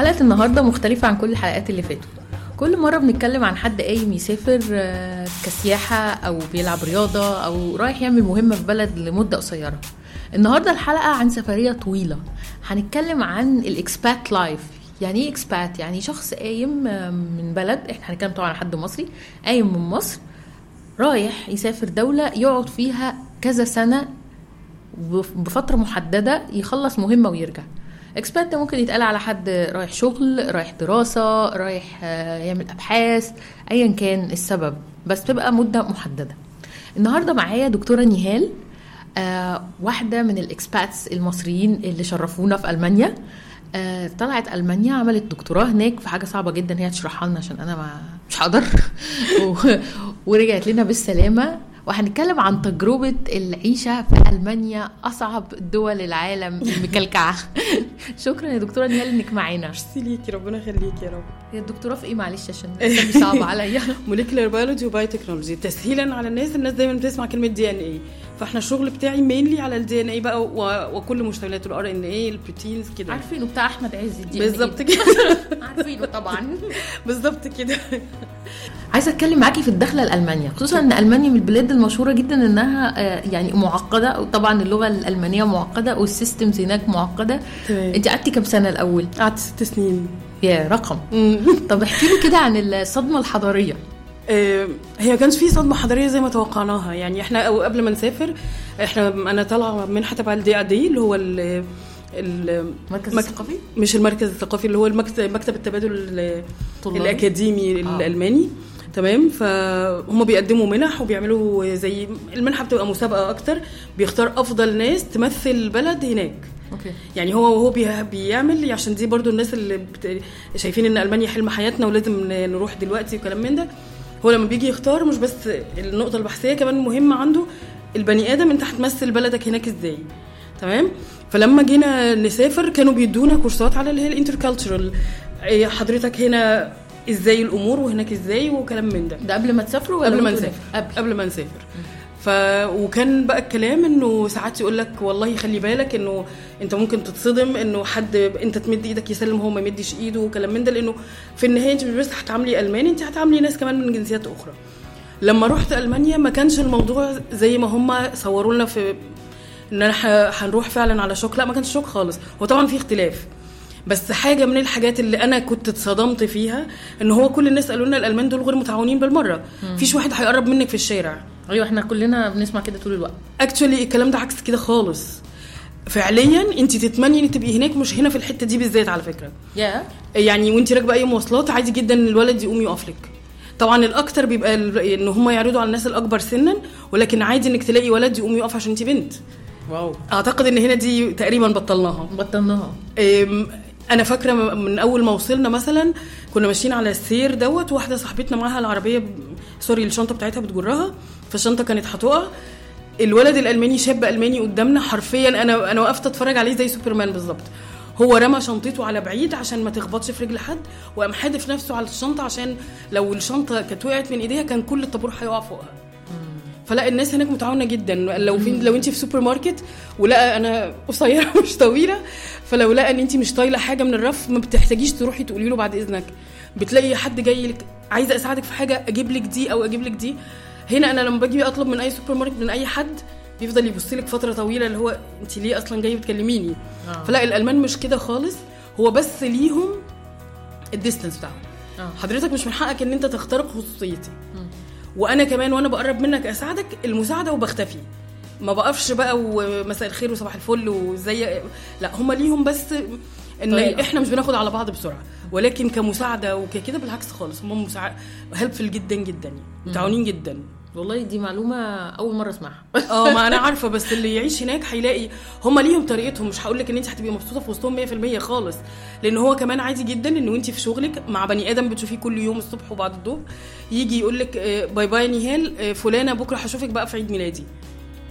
حلقة النهاردة مختلفة عن كل الحلقات اللي فاتوا كل مرة بنتكلم عن حد قايم يسافر آه، كسياحة أو بيلعب رياضة أو رايح يعمل مهمة في بلد لمدة قصيرة. النهاردة الحلقة عن سفرية طويلة. هنتكلم عن الإكسبات لايف يعني إيه اكسبات يعني شخص قايم آه، من بلد إحنا هنتكلم طبعا عن حد مصري قايم من مصر رايح يسافر دولة يقعد فيها كذا سنة بف- بفترة محددة يخلص مهمة ويرجع. اكسبات ممكن يتقال على حد رايح شغل رايح دراسة رايح آه، يعمل أبحاث أيا كان السبب بس تبقى مدة محددة. النهاردة معايا دكتورة نهال آه، واحدة من الإكسباتس المصريين اللي شرفونا في ألمانيا. آه، طلعت ألمانيا عملت دكتوراه هناك في حاجة صعبة جدا هي تشرحها لنا عشان أنا ما مش هقدر. ورجعت لنا بالسلامة. وهنتكلم عن تجربة العيشة في ألمانيا أصعب دول العالم المكلكعة. شكرا يا دكتورة نهال إنك معانا ميرسي ليكي ربنا يخليكي يا رب. هي الدكتوراه في إيه؟ معلش عشان الاسم صعب عليا. molecular biology و biotechnology تسهيلا على الناس الناس دايما بتسمع كلمة DNA فإحنا الشغل بتاعي mainly على ال DNA بقى و- وكل مشتملاته ال RNA ال proteins كده. عارفينه بتاع أحمد عز الدين بالظبط كده. عارفينه طبعا. بالظبط كده. عايزة أتكلم معاكي في الدخلة لالمانيا خصوصا إن ألمانيا من البلاد المشهورة جدا إنها آه، يعني معقدة وطبعا اللغة الألمانية معقدة وال systems هناك معقدة. انت قعدتي كام سنة الأول قعدت ست سنين يا رقم. طب احكي لي كده عن الصدمة الحضارية آه، هي كانش في صدمة حضارية زي ما توقعناها يعني إحنا أو قبل ما نسافر إحنا أنا طالعة منحه تبع الدي أدي اللي هو ال ال- مركز مك- الثقافي مش المركز الثقافي اللي هو المكتب مكتب التبادل؟ الأكاديمي آه. الألماني تمام؟ فهم بيقدموا منح وبيعملوا زي المنحة بتبقى مسابقة أكتر بيختار أفضل ناس تمثل البلد هناك. Okay. يعني هو وهو بي- بيعمل عشان دي برضو الناس اللي بت... شايفين إن ألمانيا حلم حياتنا ولازم نروح دلوقتي وكلام من ده. هو لما بيجي يختار مش بس النقطة البحثية كمان مهمة عنده البني آدم أنت هتمثل بلدك هناك إزاي. تمام؟ فلما جينا نسافر كانوا بيدونا كورسات على اللي هي ال intercultural. حضرتك هنا إزاي الأمور وهناك إزاي وكلام من ده. ده قبل ما تسافروا ولا قبل ما نسافر؟ قبل. قبل ما نسافر. ف وكان بقى الكلام إنه ساعات يقول لك والله خلي بالك إنه أنت ممكن تتصدم إنه حد أنت تمد إيدك يسلم هو ما يمدش إيده وكلام من ده لأنه في النهاية أنت مش بس هتعاملي ألماني أنت هتعاملي ناس كمان من جنسيات أخرى. لما رحت ألمانيا ما كانش الموضوع زي ما هم صوروا لنا في إن أنا هنروح فعلا على شوك لا ما كانش شوك خالص. هو طبعا في اختلاف. بس حاجة من الحاجات اللي أنا كنت اتصدمت فيها إن هو كل الناس قالوا لنا الألمان دول غير متعاونين بالمرة. مفيش واحد هيقرب منك في الشارع. أيوه إحنا كلنا بنسمع كده طول الوقت. اكشولي الكلام ده عكس كده خالص. فعليا أنت تتمني ان تبقي هناك مش هنا في الحتة دي بالذات على فكرة. يا يعني وأنت راكبة أي مواصلات عادي جدا ان الولد يقوم يقف لك. طبعا الأكتر بيبقى إن هم يعرضوا على الناس الأكبر سنا ولكن عادي إنك تلاقي ولد يقوم يقف عشان أنت بنت. واو. أعتقد إن هنا دي تقريبا بطلناها. بطلناها. أنا فاكرة من أول ما وصلنا مثلا كنا ماشيين على السير دوت واحدة صاحبتنا معاها العربية. sorry الشنطة بتاعتها بتجرها فالشنطة كانت هتقع الولد الألماني شاب ألماني قدامنا حرفيا أنا أنا وقفت أتفرج عليه زي سوبرمان بالظبط هو رمى شنطته على بعيد عشان ما تخبطش في رجل حد وقام حادف نفسه على الشنطة عشان لو الشنطة كانت وقعت من إيديها كان كل الطابور هيقع فوقها فلا الناس هناك متعاونة جدا. لو في لو انت في سوبر ماركت ولقى أنا قصيرة مش طويلة فلو لقى إن انت مش طايلة حاجة من الرف ما بتحتاجيش تروحي تقولي له بعد إذنك. بتلاقي حد جاي لك عايزة أساعدك في حاجة أجيب لك دي أو أجيب لك دي. هنا أنا لما باجي أطلب من أي سوبر ماركت من أي حد بيفضل يبص لك فترة طويلة اللي هو انت ليه أصلا جاية بتكلميني آه. فلا الألمان مش كده خالص. هو بس ليهم ال distance بتاعهم. آه. حضرتك مش من حقك إن أنت تخترق خصوصيتي. وأنا كمان وأنا بقرب منك أساعدك المساعدة وبختفي. ما بقفش بقى ومساء الخير وصباح الفل وزي لا هم ليهم بس إن طريقة. إحنا مش بناخد على بعض بسرعة. ولكن كمساعدة وكده بالعكس خالص هم مساع... هيلبفل جدا جدا متعاونين جدا. والله دي معلومة أول مرة أسمعها. آه ما أنا عارفة بس اللي يعيش هناك هيلاقي هم ليهم طريقتهم. مش هقول لك إن أنت هتبقي مبسوطة في وسطهم 100% خالص. لأن هو كمان عادي جدا إن انت في شغلك مع بني آدم بتشوفيه كل يوم الصبح وبعد الظهر يجي يقول لك آه، bye bye نهال آه، فلانة بكرة هشوفك بقى في عيد ميلادي.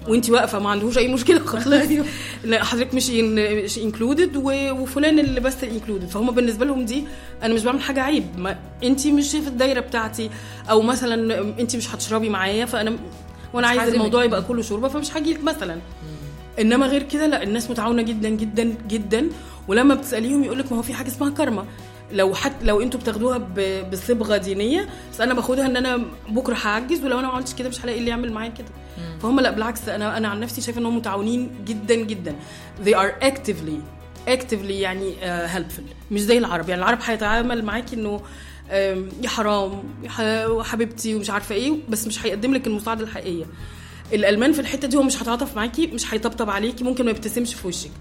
وانت واقفة ما عندهوش أي مشكلة خالص. لا حضرتك مش مش included وفلان اللي بس included فهم بالنسبة لهم دي أنا مش بعمل حاجة عيب. ما انت مش في الدايرة بتاعتي. أو مثلا انت مش هتشربي معايا فأنا وأنا عايز. الموضوع يبقى كله شرب فمش هاجي لك مثلا. إنما غير كده لا الناس متعاونة جدا جدا جدا. ولما بتسأليهم يقول لك ما هو في حاجة اسمها كارما. لو حتى لو أنتوا بتاخدوها بصبغة دينية بس أنا باخدها إن أنا بكرة هعجز ولو أنا ما عملتش كده مش هلاقي اللي يعمل معايا كده. فهم لا بالعكس أنا أنا عن نفسي شايفة انهم متعاونين جدا جدا. They are actively actively يعني uh, helpful. مش زي العرب. يعني العرب هيتعامل معاكي إنه يا حرام يا حبيبتي ومش عارفة إيه بس مش هيقدم لك المساعدة الحقيقية. الألمان في الحتة دي هو مش هيتعاطف معاكي مش هيطبطب عليكي ممكن ما يبتسمش في وشك.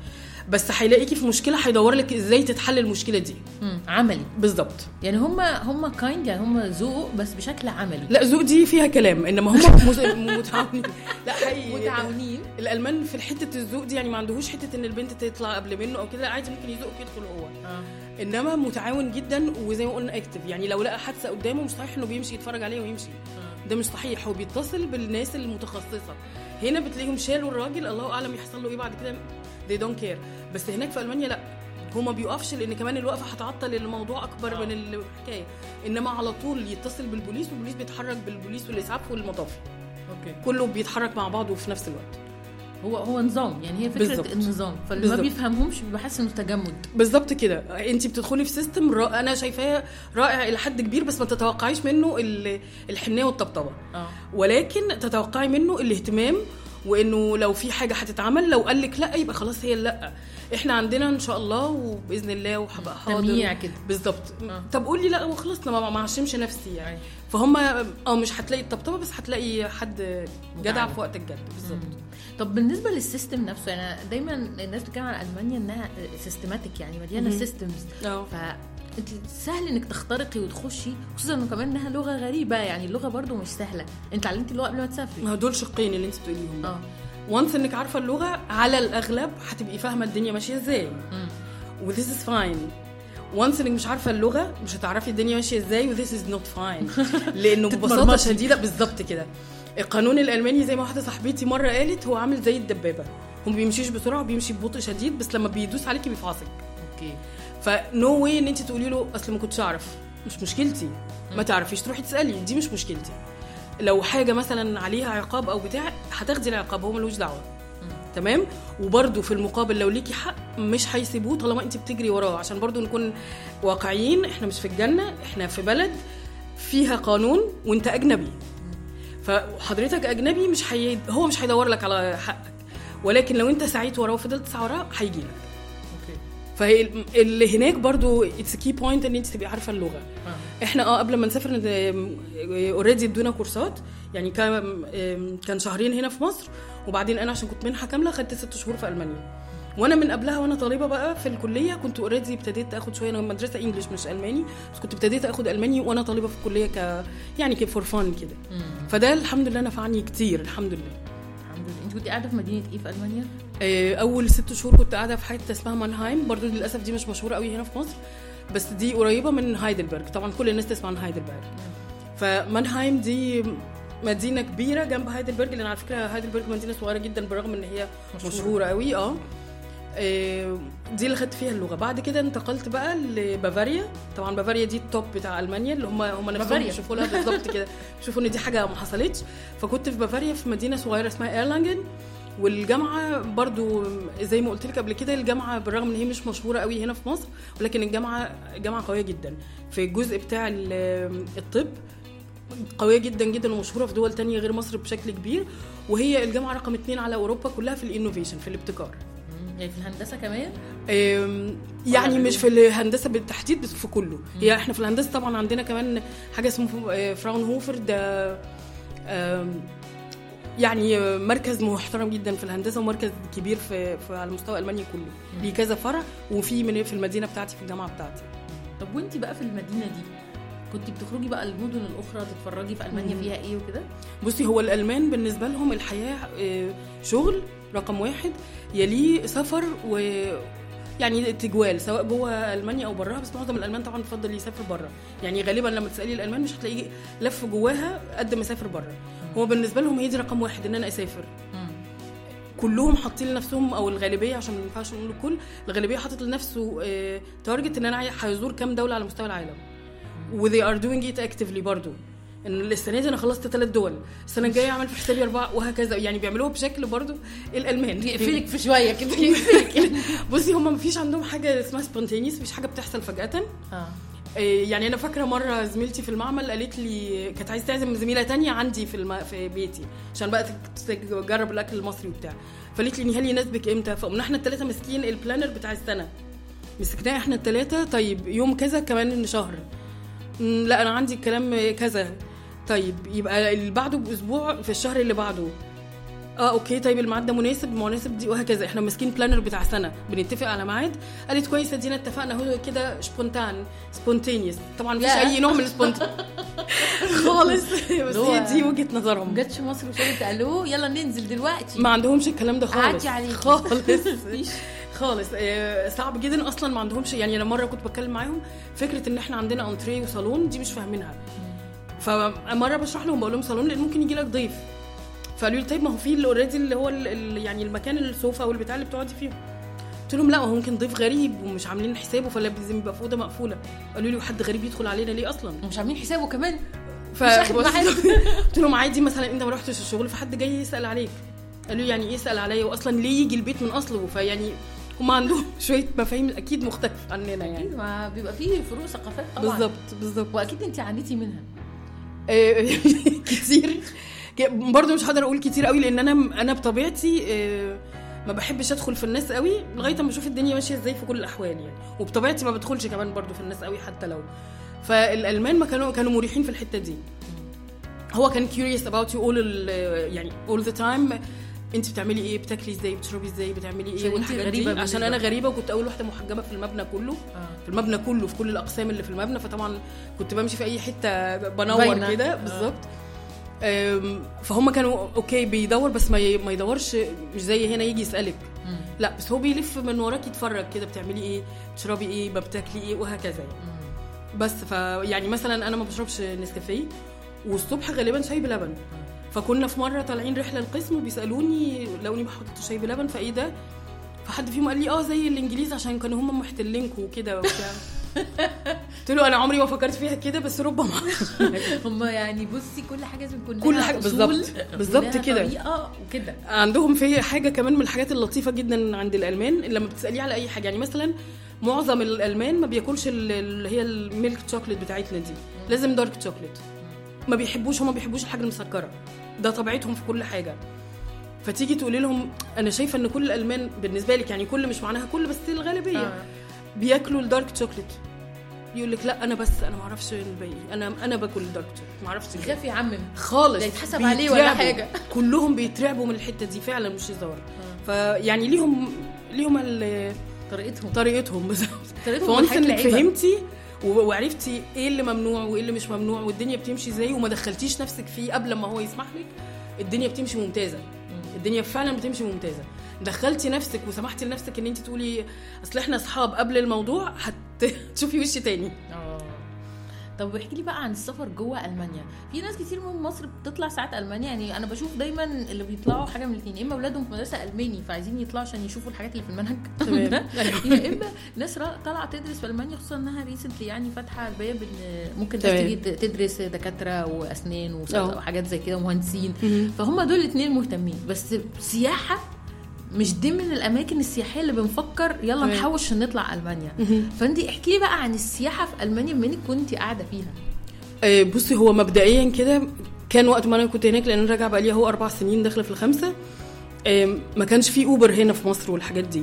بس هيلاقيكي في مشكلة هيدور لك إزاي تتحل المشكلة دي. مم. عملي. بالظبط. يعني هم هم kind يعني هم ذوق بس بشكل عملي. لا ذوق دي فيها كلام إنما هم متعاونين. لا حقيقي. متعاونين. الألمان في حتة الذوق دي يعني ما عندهوش حتة إن البنت تطلع قبل منه أو كده لا عادي ممكن يزق يدخل هو. آه. إنما متعاون جدا وزي ما قلنا active يعني لو لقى حادثة قدامه مش صحيح إنه بيمشي يتفرج عليها ويمشي. ده مش صحيح. هو بيتصل بالناس المتخصصة. هنا بتلاقيهم شالوا الراجل الله أعلم يحصل له إيه بعد كده. They don't care. بس هناك في ألمانيا لا. هو ما بيقفش لأن كمان الوقفة هتعطل الموضوع أكبر من الحكاية إنما على طول يتصل بالبوليس والبوليس بيتحرك بالبوليس والإسعاف والمطافي okay كله بيتحرك مع بعضه في نفس الوقت. هو هو نظام. يعني هي فكرة بالظبط. النظام. فاللي ما بالظبط. بيفهمهمش بيبقى حاسس إنه تجمد. بالظبط كده. انت بتدخلي في system را... أنا شايفاه رائع إلى حد كبير بس ما تتوقعيش منه ال- الحنية والطبطبة. آه. ولكن تتوقعي منه الاهتمام وإنه لو في حاجة هتتعمل لو قال لك لأ يبقى خلاص هي لأ إحنا عندنا إن شاء الله وبإذن الله وهبقى حاضر كده. بالظبط آه. طب قولي لأ وخلصنا ما اعشمش نفسي يعني أيوة. فهم آه مش هتلاقي الطبطبة بس هتلاقي حد جدع. في وقت الجد بالظبط طب بالنسبة لل system نفسه يعني دايما الناس بتتكلم عن ألمانيا إنها systematic يعني مليانة. systems فانت سهل إنك تخترقي وتخشي خصوصا إنه كمان إنها لغة غريبة يعني اللغة برضو مش سهلة. أنت علمتي اللغة قبل ما تسافري. ما دول شقين اللي أنت بتقوليهم. آه. وانس إنك عارفة اللغة على الأغلب هتبقي فاهمة الدنيا ماشية إزاي. مم. و this is fine. وانس إنك مش عارفة اللغة مش هتعرفي الدنيا ماشية إزاي و this is not fine. لأنه ببساطة. شديدة بالظبط كده. القانون الألماني زي ما واحدة صاحبتي مرة قالت هو عامل زي الدبابة. هو ما بيمشيش بسرعة بيمشي ببطء شديد بس لما بيدوس عليكي بيفعصك. Okay. ف no way ان انت تقولي له أصل ما كنتش أعرف. مش مشكلتي. ما تعرفيش. تروحي تسألي. دي مش مشكلتي. لو حاجة مثلا عليها عقاب أو بتاع هتاخدي العقاب. هو ملوش دعوة. تمام؟ وبرده في المقابل لو ليكي حق مش هيسيبوه طالما انت بتجري وراه. عشان برضو نكون واقعيين إحنا مش في الجنة إحنا في بلد فيها قانون وانت أجنبي. فحضرتك أجنبي مش حي... هو مش هيدور لك على حقك. ولكن لو انت سعيت وراه وفضلت تسعى وراه هيجي لك فهي ال- اللي هناك برضو it's key point ان انت تبقي عارفة اللغة. آه. إحنا آه قبل ما نسافر already ادونا كورسات. يعني كان كان شهرين هنا في مصر وبعدين أنا عشان كنت منحة كاملة خدت ست شهور في ألمانيا. وأنا من قبلها وأنا طالبة بقى في الكلية كنت already ابتديت اخد شوية. أنا مدرسة English مش ألماني. بس كنت ابتديت اخد ألماني وأنا طالبة في الكلية ك يعني for fun كده. فده الحمد لله نفعني كتير الحمد لله. كنت قاعدة في مدينة إيه في ألمانيا؟ آه، أول ست شهور كنت قاعدة في حتة اسمها مانهايم. برضو للأسف دي مش مشهورة قوي هنا في مصر بس دي قريبة من هايدلبرج طبعا كل الناس تسمع عن هايدلبرج فمانهايم دي مدينة كبيرة جنب هايدلبرج لأن على فكرة هايدلبرج مدينة صغيرة جدا بالرغم إن هي مشهورة. مشهورة قوي آه. دي اللي خدت فيها اللغة. بعد كده انتقلت بقى لبافاريا. طبعا بافاريا دي ال top بتاع ألمانيا اللي هم هم نفسهم. بيشوفوها بالظبط كده. بيشوفوا إن دي حاجة ما حصلتش. فكنت في بافاريا في مدينة صغيرة اسمها إيرلانجن. والجامعة برضو زي ما قلت لك قبل كده الجامعة بالرغم إن هي مش مشهورة قوي هنا في مصر ولكن الجامعة جامعه قوية جدا. في الجزء بتاع ال- الطب قوية جدا جدا ومشهورة في دول تانية غير مصر بشكل كبير. وهي الجامعة رقم اتنين على أوروبا كلها في ال innovation في الابتكار. يعني في الهندسة كمان؟ يعني مش في الهندسة بالتحديد بس في كله. هي إحنا في الهندسة طبعا عندنا كمان حاجة اسمه آه، فراونهوفر ده أم، يعني مركز محترم جدا في الهندسة ومركز كبير في, في على مستوى ألمانيا كله. ليه كذا فرع وفي من في المدينة بتاعتي في الجامعة بتاعتي. طب وانت بقى في المدينة دي كنت بتخرجي بقى المدن الأخرى تتفرجي في ألمانيا مم. فيها إيه وكده؟ بصي هو الألمان بالنسبة لهم الحياة آه، شغل رقم واحد يليه سفر و يعني تجوال سواء جوه ألمانيا أو براها بس معظم الألمان طبعا بيفضل يسافر بره يعني غالبا لما تسألي الألمان مش هتلاقيه لف جواها قد ما سافر بره هو بالنسبة لهم هي دي رقم واحد إن أنا أسافر. كلهم حاطين لنفسهم أو الغالبية عشان ما ينفعش نقول الكل الغالبية حاطط لنفسه آه، تارجت إن أنا هيزور كام دولة على مستوى العالم. و they are doing it actively برضو. إن السنة دي أنا خلصت ثلاث دول. السنة الجاية اعمل في حسابي أربعة وهكذا. يعني بيعملوها بشكل برضو الالمان يقفلك في شوية كده. بصي هم ما فيش عندهم حاجة اسمها spontaneous مفيش حاجة بتحصل فجأة. آه. إيه، يعني أنا فاكرة مرة زميلتي في المعمل قالت لي كانت عايزة تعزم زميلة تانية عندي في الم... في بيتي عشان بقى تجرب الأكل المصري وبتاع. فقالت لي نهال يناسبك إمتى؟ فقمنا إحنا الثلاثه ماسكين ال planner بتاع السنة. مسكناه إحنا الثلاثه طيب يوم كذا كمان شهر. "مم، لا أنا عندي الكلام كذا. طيب يبقى اللي بعده بأسبوع في الشهر اللي بعده. آه okay طيب الميعاد ده مناسب؟ مناسب دي وهكذا. إحنا ماسكين planner بتاع سنة. بنتفق على ميعاد. قالت كويس ادينا اتفقنا. هو كده spontan spontaneous طبعا مفيش. أي نوع من ال spontan خالص. بس هي دي وجهة نظرهم. ما جاتش مصر وشالت ألو يلا ننزل دلوقتي. ما عندهمش الكلام ده خالص. خالص. خالص. آه، صعب جدا. أصلا ما عندهمش يعني أنا مرة كنت بتكلم معاهم فكرة إن إحنا عندنا انتريه وصالون دي مش فاهمينها. فمرة بشرح لهم بقول لهم صالون لأن ممكن يجي لك ضيف. فقالوا لي طيب ما هو في already اللي هو ال- يعني المكان السوفا والبتاع اللي بتقعدي فيه قلت لهم لا هو ممكن ضيف غريب ومش عاملين حسابه فلازم يبقى في أوضة مقفولة. قالوا لي وحد غريب يدخل علينا ليه أصلا؟ مش عاملين حسابه كمان. ف. قلت لهم عادي مثلا أنت ما رحتش الشغل فحد جاي يسأل عليك. قالوا يعني إيه يسأل عليا؟ واصلا ليه يجي البيت من أصله؟ فيعني هم عندهم شوية مفاهيم أكيد مختلف عننا يعني. أكيد ما بيبقى فيه فروق ثقافات طبعا. بالظبط بالظبط. وأكيد أنت عانيتي منها. كتير. برضه مش هقدر أقول كتير قوي لأن أنا أنا بطبيعتي آه، ما بحبش أدخل في الناس قوي لغاية أما أشوف الدنيا ماشية إزاي في كل الأحوال يعني. وبطبيعتي ما بدخلش كمان برضه في الناس قوي حتى لو. فالألمان ما كانوا كانوا مريحين في الحتة دي. هو كان curious about you all يعني all the time. انت بتعملي إيه؟ بتاكلي إزاي؟ بتشربي إزاي؟ بتعملي إيه؟ انت والحاجات غريبة دي. بالنسبة عشان أنا. غريبة وكنت أول واحدة محجبة في المبنى كله. آه. في المبنى كله في كل الأقسام اللي في المبنى. فطبعا كنت بمشي في أي حتة بنور. كده. آه. بالظبط. أم، فهم كانوا أوكي بيدور بس ما ما يدورش مش زي هنا يجي يسألك. لا بس هو بيلف من وراك يتفرج كده بتعملي إيه؟ بتشربي إيه؟ ما بتاكلي إيه؟ وهكذا يعني. بس فيعني مثلا أنا ما بشربش نسكافيه والصبح غالبا شاي بلبن. فكنا في مرة طالعين رحلة القسم وبيسالوني لقوني بحط شاي بلبن فإيه ده؟ فحد فيهم قال لي آه زي الإنجليز عشان كانوا هم محتلينكوا وكده وبتاع. قلت له أنا عمري ما فكرت فيها كده بس ربما. هم يعني بصي كل حاجة لازم يكون كل أصول بالظبط. بالظبط كده. طريقة وكده. عندهم في حاجة كمان من الحاجات اللطيفة جدا عند الألمان لما بتسأليه على أي حاجة يعني مثلا معظم الألمان ما بياكلش ال- اللي هي الميلك شوكليت بتاعتنا دي لازم dark chocolate. ما بيحبوش هما ما بيحبوش الحاجة المسكرة. ده طبيعتهم في كل حاجة فتيجي تقولي لهم أنا شايفة إن كل الألمان بالنسبة لك يعني كل مش معناها كل بس الغالبية آه. بياكلوا ال dark chocolate يقول لك لا أنا بس أنا ما أعرفش الباقي أنا أنا باكل ال dark chocolate ما أعرفش. يخاف يعمم خالص ده يتحسب عليه ولا. حاجة. كلهم بيترعبوا من الحتة دي فعلا مش هزار فيعني ليهم ليهم طريقتهم طريقتهم بالظبط طريقتهم بالحاجة إنك. فهمتي وعرفتي إيه اللي ممنوع وايه اللي مش ممنوع والدنيا بتمشي إزاي وما دخلتيش نفسك فيه قبل ما هو يسمح لك الدنيا بتمشي ممتازة. الدنيا فعلا بتمشي ممتازة. دخلتي نفسك وسمحتي لنفسك ان انت تقولي اصل إحنا اصحاب قبل الموضوع هتشوفي وش تاني. آه. طب احكي لي بقى عن السفر جوه ألمانيا. في ناس كتير من مصر بتطلع ساعات ألمانيا يعني أنا بشوف دايما اللي بيطلعوا حاجة من الاثنين إما اولادهم في مدرسة ألماني فعايزين يطلعوا عشان يشوفوا الحاجات اللي في المنهج. تمام. يا إما ناس طالعة تدرس في ألمانيا خصوصا إنها ريسنتلي يعني فاتحة الباب إن ممكن ناس. تيجي تدرس دكاترة وأسنان أه. وحاجات زي كده ومهندسين. فهم دول الاثنين مهتمين. بس سياحة مش ضمن الأماكن السياحية اللي بنفكر يلا تمام. نحوش عشان نطلع المانيا. فانت احكي لي بقى عن السياحة في ألمانيا انك كنت قاعدة فيها. آه، بصي هو مبدئيا كده كان وقت ما أنا كنت هناك لأن أنا راجعة بقى لي أهو أربع سنين داخلة في الخمسة. ما كانش في اوبر هنا في مصر والحاجات دي.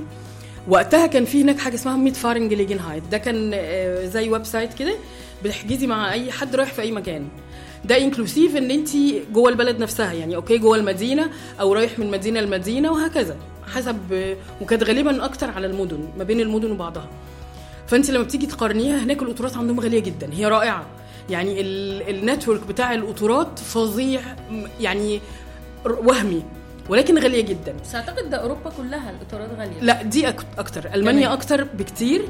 وقتها كان في هناك حاجة اسمها Mitfahrgelegenheit ده كان آه، زي website كده بتحجزي مع أي حد رايح في أي مكان. ده inclusive إن انت جوه البلد نفسها يعني okay جوه المدينة أو رايح من مدينة لمدينة وهكذا. حسب وكانت غالبا أكتر على المدن ما بين المدن وبعضها. فأنت لما بتيجي تقارنيها هناك القطارات عندهم غالية جدا هي رائعة. يعني ال- ال network بتاع القطورات فظيع يعني وهمي ولكن غالية جدا. بس أعتقد ده أوروبا كلها القطارات غالية. لا دي أكتر. ألمانيا كمان. أكتر بكتير.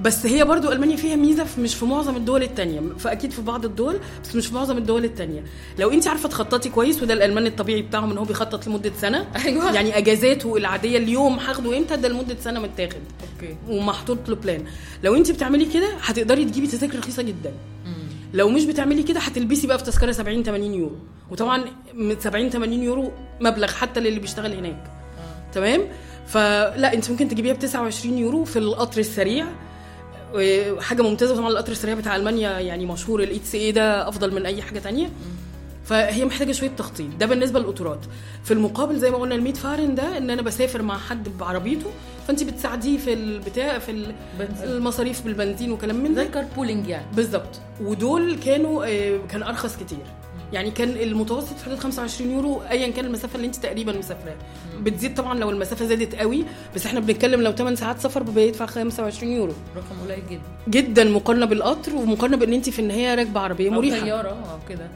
بس هي برضو ألمانيا فيها ميزة في مش في معظم الدول التانية. فأكيد في بعض الدول بس مش في معظم الدول التانية. لو أنت عارفة تخططي كويس وده الالمان الطبيعي بتاعهم إن هو بيخطط لمدة سنة. أيوة. يعني أجازاته العادية اليوم هاخده إمتى؟ ده لمدة سنة متاخد. okay. ومحطوط له plan لو أنت بتعملي كده هتقدري تجيبي تذاكر رخيصة جدا. لو مش بتعملي كده هتلبسي بقى في تذكرة 70 80 يورو. وطبعا من 70 80 يورو مبلغ حتى للي بيشتغل هناك. تمام؟ فلا أنت ممكن تجيبيها ب 29 يورو في القطر السريع. حاجة ممتازة طبعا القطر السريع بتاع ألمانيا يعني مشهور ال ICE ده أفضل من أي حاجة تانية. فهي محتاجة شوية تخطيط. ده بالنسبة للقطورات. في المقابل زي ما قلنا ال Mitfahren ده إن أنا بسافر مع حد بعربيته فانت بتساعديه في البتاع في. المصاريف بالبنزين وكلام من زي ده ال carpooling يعني. بالظبط. ودول كانوا آه، كان أرخص كتير. يعني كان المتوسط في حدود 25 يورو ايا كان المسافة اللي انت تقريبا مسافراها بتزيد طبعا لو المسافة زادت قوي بس إحنا بنتكلم لو 8 ساعات سفر بيدفع 25 يورو. رقم قليل جدا. جدا مقارنة بالقطر ومقارنة بإن انت في النهاية راكبة عربية مريحة. طيارة أو كده.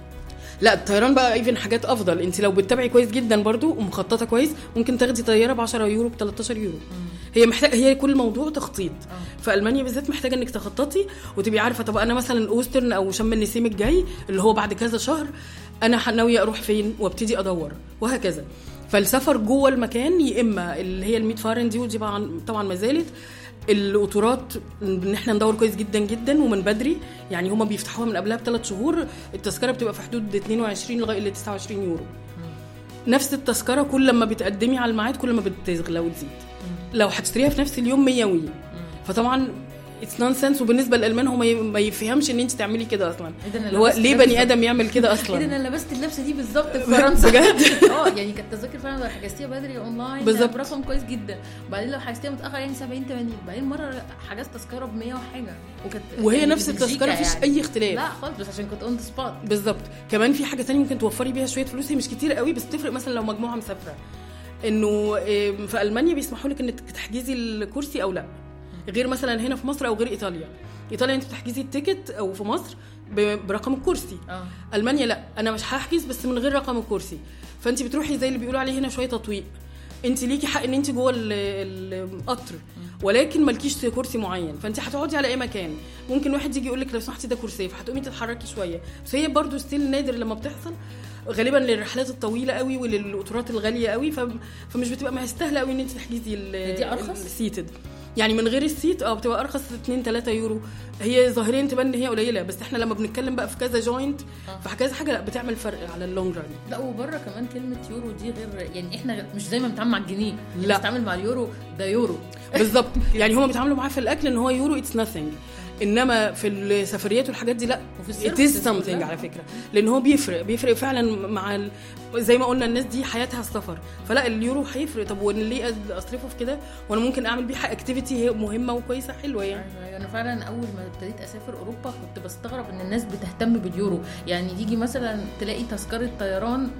لا الطيران بقى even حاجات أفضل. انت لو بتتابعي كويس جدا برضو ومخططة كويس ممكن تاخدي طيارة ب 10 يورو ب 13 يورو. هي محتاج هي كل الموضوع تخطيط. فالمانيا بالذات محتاجة انك تخططي وتبقي عارفة طب أنا مثلا Ostern أو شم النسيم الجاي اللي هو بعد كذا شهر أنا ناوية أروح فين؟ وأبتدي أدور وهكذا. فالسفر جوه المكان يا إما اللي هي ال Mitfahren دي ودي طبعا ما زالت. القطورات إن إحنا ندور كويس جدا جدا ومن بدري. يعني هما بيفتحوها من قبلها بثلاث شهور. التذكرة بتبقى في حدود 22 لغاية ل 29 يورو. نفس التذكرة كل لما بتقدمي على الميعاد كل ما بتغلى وتزيد. لو هتشتريها في نفس اليوم 100 وي فطبعا it's nonsense وبالنسبة للألمان هو ما يفهمش إن أنت تعملي كده أصلا. إيه اللي هو ليه بني آدم يعمل كده إيه ده أصلا أنا لبست اللبسة دي بالظبط في فرنسا. بجد؟ آه يعني كانت تذاكر فعلا لو حجزتيها بدري اونلاين بالظبط. برقم كويس جدا. بعدين لو حجزتيها متأخر يعني 70 80 بعدين مرة حجزت تذكرة ب 100 وحاجة. وكانت وهي يعني نفس التذكرة مفيش يعني. أي اختلاف. لا خالص بس عشان كنت on the spot بالظبط. كمان في حاجة تانية ممكن توفري بيها شوية فلوس. هي مش كتير قوي بس تفرق مثلا لو مجموعة مسافرة. إنه إيه، في ألمانيا بيسمحوا لك إنك تحجزي الكرسي أو لأ. غير مثلا هنا في مصر أو غير إيطاليا. إيطاليا أنت بتحجزي ال ticket أو في مصر برقم الكرسي. آه. ألمانيا لا. أنا مش هحجز بس من غير رقم الكرسي. فأنت بتروحي زي اللي بيقولوا عليه هنا شوية تطويق. أنت ليكي حق إن أنت جوه ال- القطر. ولكن مالكيش كرسي معين. فأنت هتقعدي على أي مكان. ممكن واحد يجي يقول لك لو سمحتي ده كرسي فهتقومي تتحركي شوية. بس هي برضو still نادر لما بتحصل. غالبا للرحلات الطويلة قوي وللقطارات الغالية قوي. فمش بتبقى مستاهلة قوي إن أنت تحجزي ال- دي؟ ال seated يعني من غير ال seat آه بتبقى أرخص 2 3 يورو هي ظاهريا تبان إن هي قليلة بس إحنا لما بنتكلم بقى في كذا joint آه. في كذا حاجة لأ بتعمل فرق على ال long run لا وبره كمان كلمة يورو دي غير يعني إحنا مش زي ما بنتعامل مع الجنيه لأ. بنتعامل مع اليورو ده يورو بالظبط يعني هم بيتعاملوا معاه في الأكل إن هو يورو it's nothing إنما في السفريات والحاجات دي لأ وفي it is something. على فكرة لأن هو بيفرق بيفرق فعلا مع. زي ما قلنا الناس دي حياتها السفر. فلا اليورو هيفرق. طب وأنا ليه أصرفه في كده؟ وأنا ممكن أعمل بيه activity هي مهمة وكويسة حلوة يعني. أيوة، أنا فعلا أول ما ابتديت أسافر أوروبا كنت بستغرب إن الناس بتهتم باليورو. يعني تيجي مثلا تلاقي تذكرة طيران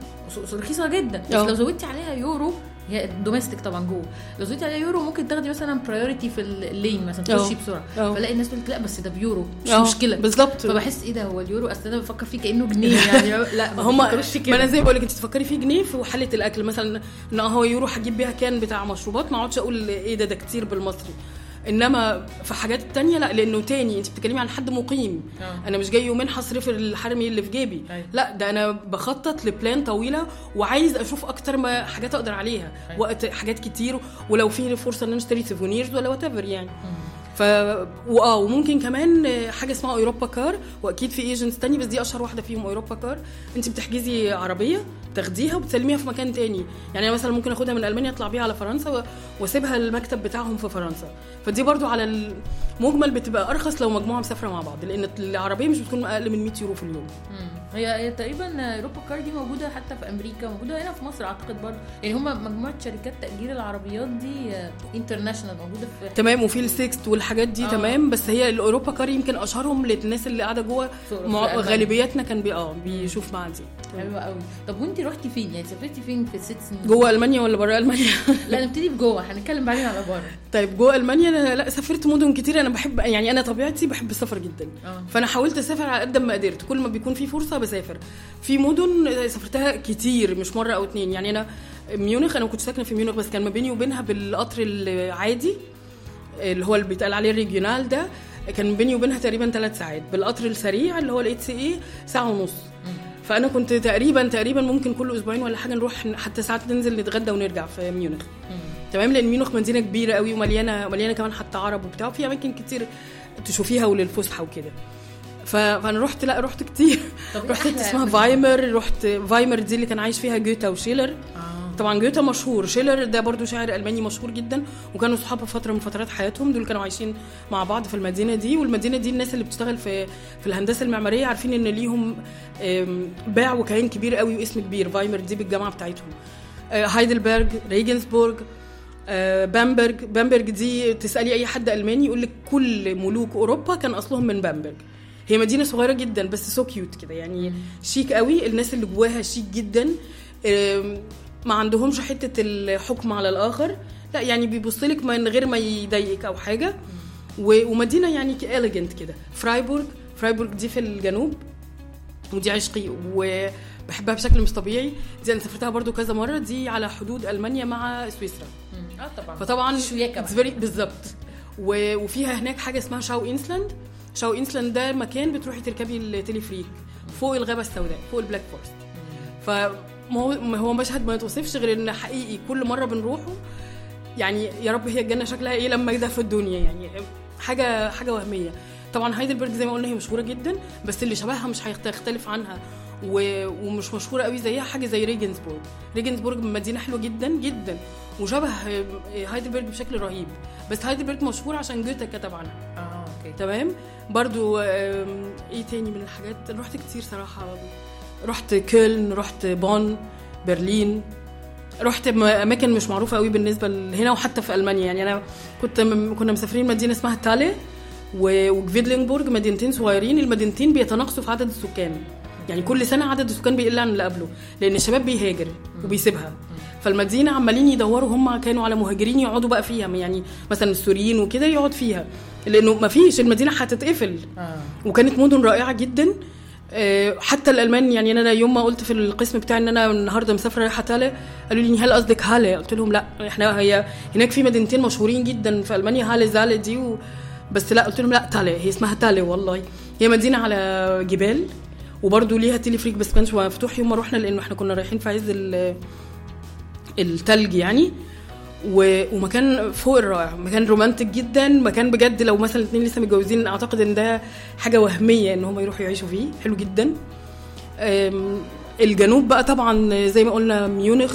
رخيصة جدا. بس أه. لو زودتي عليها يورو هي domestic طبعا جوه. لو زودتي عليها يورو ممكن تاخدي مثلا priority في ال line مثلا. تخشي بسرعة. فلاقي الناس تقول لك لا بس ده بيورو. مش آه، مشكلة. بالظبط. فبحس إيه ده؟ هو اليورو أصل أنا بفكر فيه كأنه جنيه يعني. لا ما هم ما أنا زي بقول لك أنت تفكري في جنيه في حاله الأكل. مثلا ان هو يورو هجيب بيها can بتاع مشروبات ما اقعدش أقول إيه ده ده كتير بالمصري. إنما في حاجات تانية لا لأنه تاني أنت بتتكلمي عن حد مقيم آه. أنا مش جاي يومين هصرف الحرمي اللي في جيبي أيوة. لا ده أنا بخطط ل plan طويلة وعايز أشوف أكتر ما حاجات أقدر عليها أيوة. وقت حاجات كتير ولو في فرصة إن أنا أشتري souvenirs ولا what يعني ف واه وممكن كمان حاجة اسمها Europcar وأكيد في agents تاني بس دي أشهر واحدة فيهم Europcar. انت بتحجزي عربية تاخديها وبتسلميها في مكان تاني. يعني أنا مثلا ممكن آخدها من ألمانيا أطلع بيها على فرنسا وأسيبها المكتب بتاعهم في فرنسا. فدي برضو على المجمل بتبقى أرخص لو مجموعة مسافرة مع بعض لأن العربية مش بتكون أقل من 100 يورو في اليوم. هي تقريبا Europcar دي موجودة حتى في أمريكا موجودة هنا في مصر أعتقد برضه يعني هم مجموعة شركات تأجير العربيات دي international موجودة في تمام وفي ال Sixt والحاجات دي آه. آه. تمام بس هي ال Europcar يمكن أشهرهم للناس اللي قاعدة جوه مع-. غالبيتنا كان بي آه بيشوف مع دي حلوة قوي. طب وانت رحتي فين؟ يعني سافرتي فين في الست سنين؟ جوه ألمانيا ولا بره ألمانيا؟ لا نبتدي بجوه. هنتكلم بعدين على بره. طيب جوه ألمانيا أنا لا سافرت مدن كتير. أنا بحب يعني أنا طبيعتي بحب السفر جدا. آه. فأنا حاولت أسافر على قد ما قدرت. كل ما بيكون في فرصة بسافر. في مدن سافرتها كتير مش مرة أو اتنين. يعني أنا ميونخ أنا ما كنتش ساكنة في ميونخ بس كان ما بيني وبينها بالقطر العادي اللي هو اللي بيتقال عليه ال Regional ده كان بيني وبينها تقريبا ثلاث ساعات. بالقطر السريع اللي هو ال ICE ساعة ونص. فأنا كنت تقريبا تقريبا ممكن كل أسبوعين ولا حاجة نروح حتى ساعات ننزل نتغدى ونرجع في ميونخ. تمام؟ لأن ميونخ مدينة كبيرة قوي ومليانة مليانة كمان حتى عرب وبتاع وفي أماكن كتير تشوفيها وللفسحة وكده. فأنا رحت لأ رحت كتير. إيه رحت حتة اسمها؟ فايمر رحت فايمر دي اللي كان عايش فيها جوتا وشيلر. آه. طبعا جوتا مشهور شيلر ده برضو شاعر ألماني مشهور جدا وكانوا صحاب في فترة من فترات حياتهم دول كانوا عايشين مع بعض في المدينة دي والمدينة دي الناس اللي بتشتغل في في الهندسة المعمارية عارفين إن ليهم باع وكيان كبير قوي واسم كبير فايمر دي بالجامعة بتاعتهم. آه، هايدلبرج ريجنسبورج آه، بامبرج. بامبرج دي تسألي أي حد ألماني يقول لك كل ملوك أوروبا كان أصلهم من بامبرج. هي مدينة صغيرة جدا بس so cute كده يعني شيك قوي الناس اللي جواها شيك جدا. ما عندهمش حتة الحكم على الآخر. لا يعني بيبص لك من غير ما يضايقك أو حاجة. و- ومدينة يعني elegant كده. فرايبورغ فرايبورغ دي في الجنوب. ودي عشقي وبحبها بشكل مش طبيعي. دي أنا سافرتها برضو كذا مرة. دي على حدود ألمانيا مع سويسرا. آه طبعا. فطبعا very- بالظبط. و- وفيها هناك حاجة اسمها شاو إنسلاند. شاو إنسلاند ده مكان بتروحي تركبي التليفريك فوق الغابة السوداء فوق ال Black Forest. فما هو ما هو مشهد ما يتوصفش غير إن حقيقي كل مرة بنروحه يعني يا رب هي الجنة شكلها إيه لما ده في الدنيا يعني حاجة حاجة وهمية. طبعا هايدلبرج زي ما قلنا هي مشهورة جدا بس اللي شبهها مش هيختلف عنها. و... ومش مشهورة قوي زيها حاجة زي ريجنسبورج ريجنسبورج مدينة حلوة جدا جدا. وشبه هايدلبرج بشكل رهيب. بس هايدلبرج مشهور عشان جوتا كتب عنها آه okay. تمام؟ برضو إيه تاني من الحاجات؟ رحت كتير صراحة. رحت كولن رحت بون برلين. رحت أماكن مش معروفة قوي بالنسبة هنا وحتى في ألمانيا. يعني أنا كنت م- كنا مسافرين مدينة اسمها تالي و- وجفيدلينبورج مدينتين صغيرين. المدينتين بيتناقصوا في عدد السكان. يعني كل سنة عدد السكان بيقل عن اللي قبله لأن الشباب بيهاجر وبيسيبها. فالمدينة عمالين يدوروا هم كانوا على مهاجرين يقعدوا بقى فيها يعني مثلا السوريين وكده يقعد فيها. لأنه ما فيش المدينة هتتقفل. آه. وكانت مدن رائعة جدا. آه، حتى الالمان يعني أنا يوم ما قلت في القسم بتاعي إن أنا النهارده مسافرة رايحة تاله قالوا لي هل قصدك هالة؟ قلت لهم لا إحنا هي هناك في مدينتين مشهورين جدا في ألمانيا هالة زالة دي و... بس لا قلت لهم لا تالة هي اسمها تالة والله. هي مدينة على جبال وبرده ليها تليفريك بس كانش مفتوح يوم ما رحنا لأنه إحنا كنا رايحين في عز ال- التلج يعني. و... ومكان فوق الرائع مكان رومانتك جدا. مكان بجد لو مثلا اتنين لسه متجوزين أعتقد إن ده حاجة وهمية إن هم يروحوا يعيشوا فيه. حلو جدا. الجنوب بقى طبعا زي ما قلنا ميونخ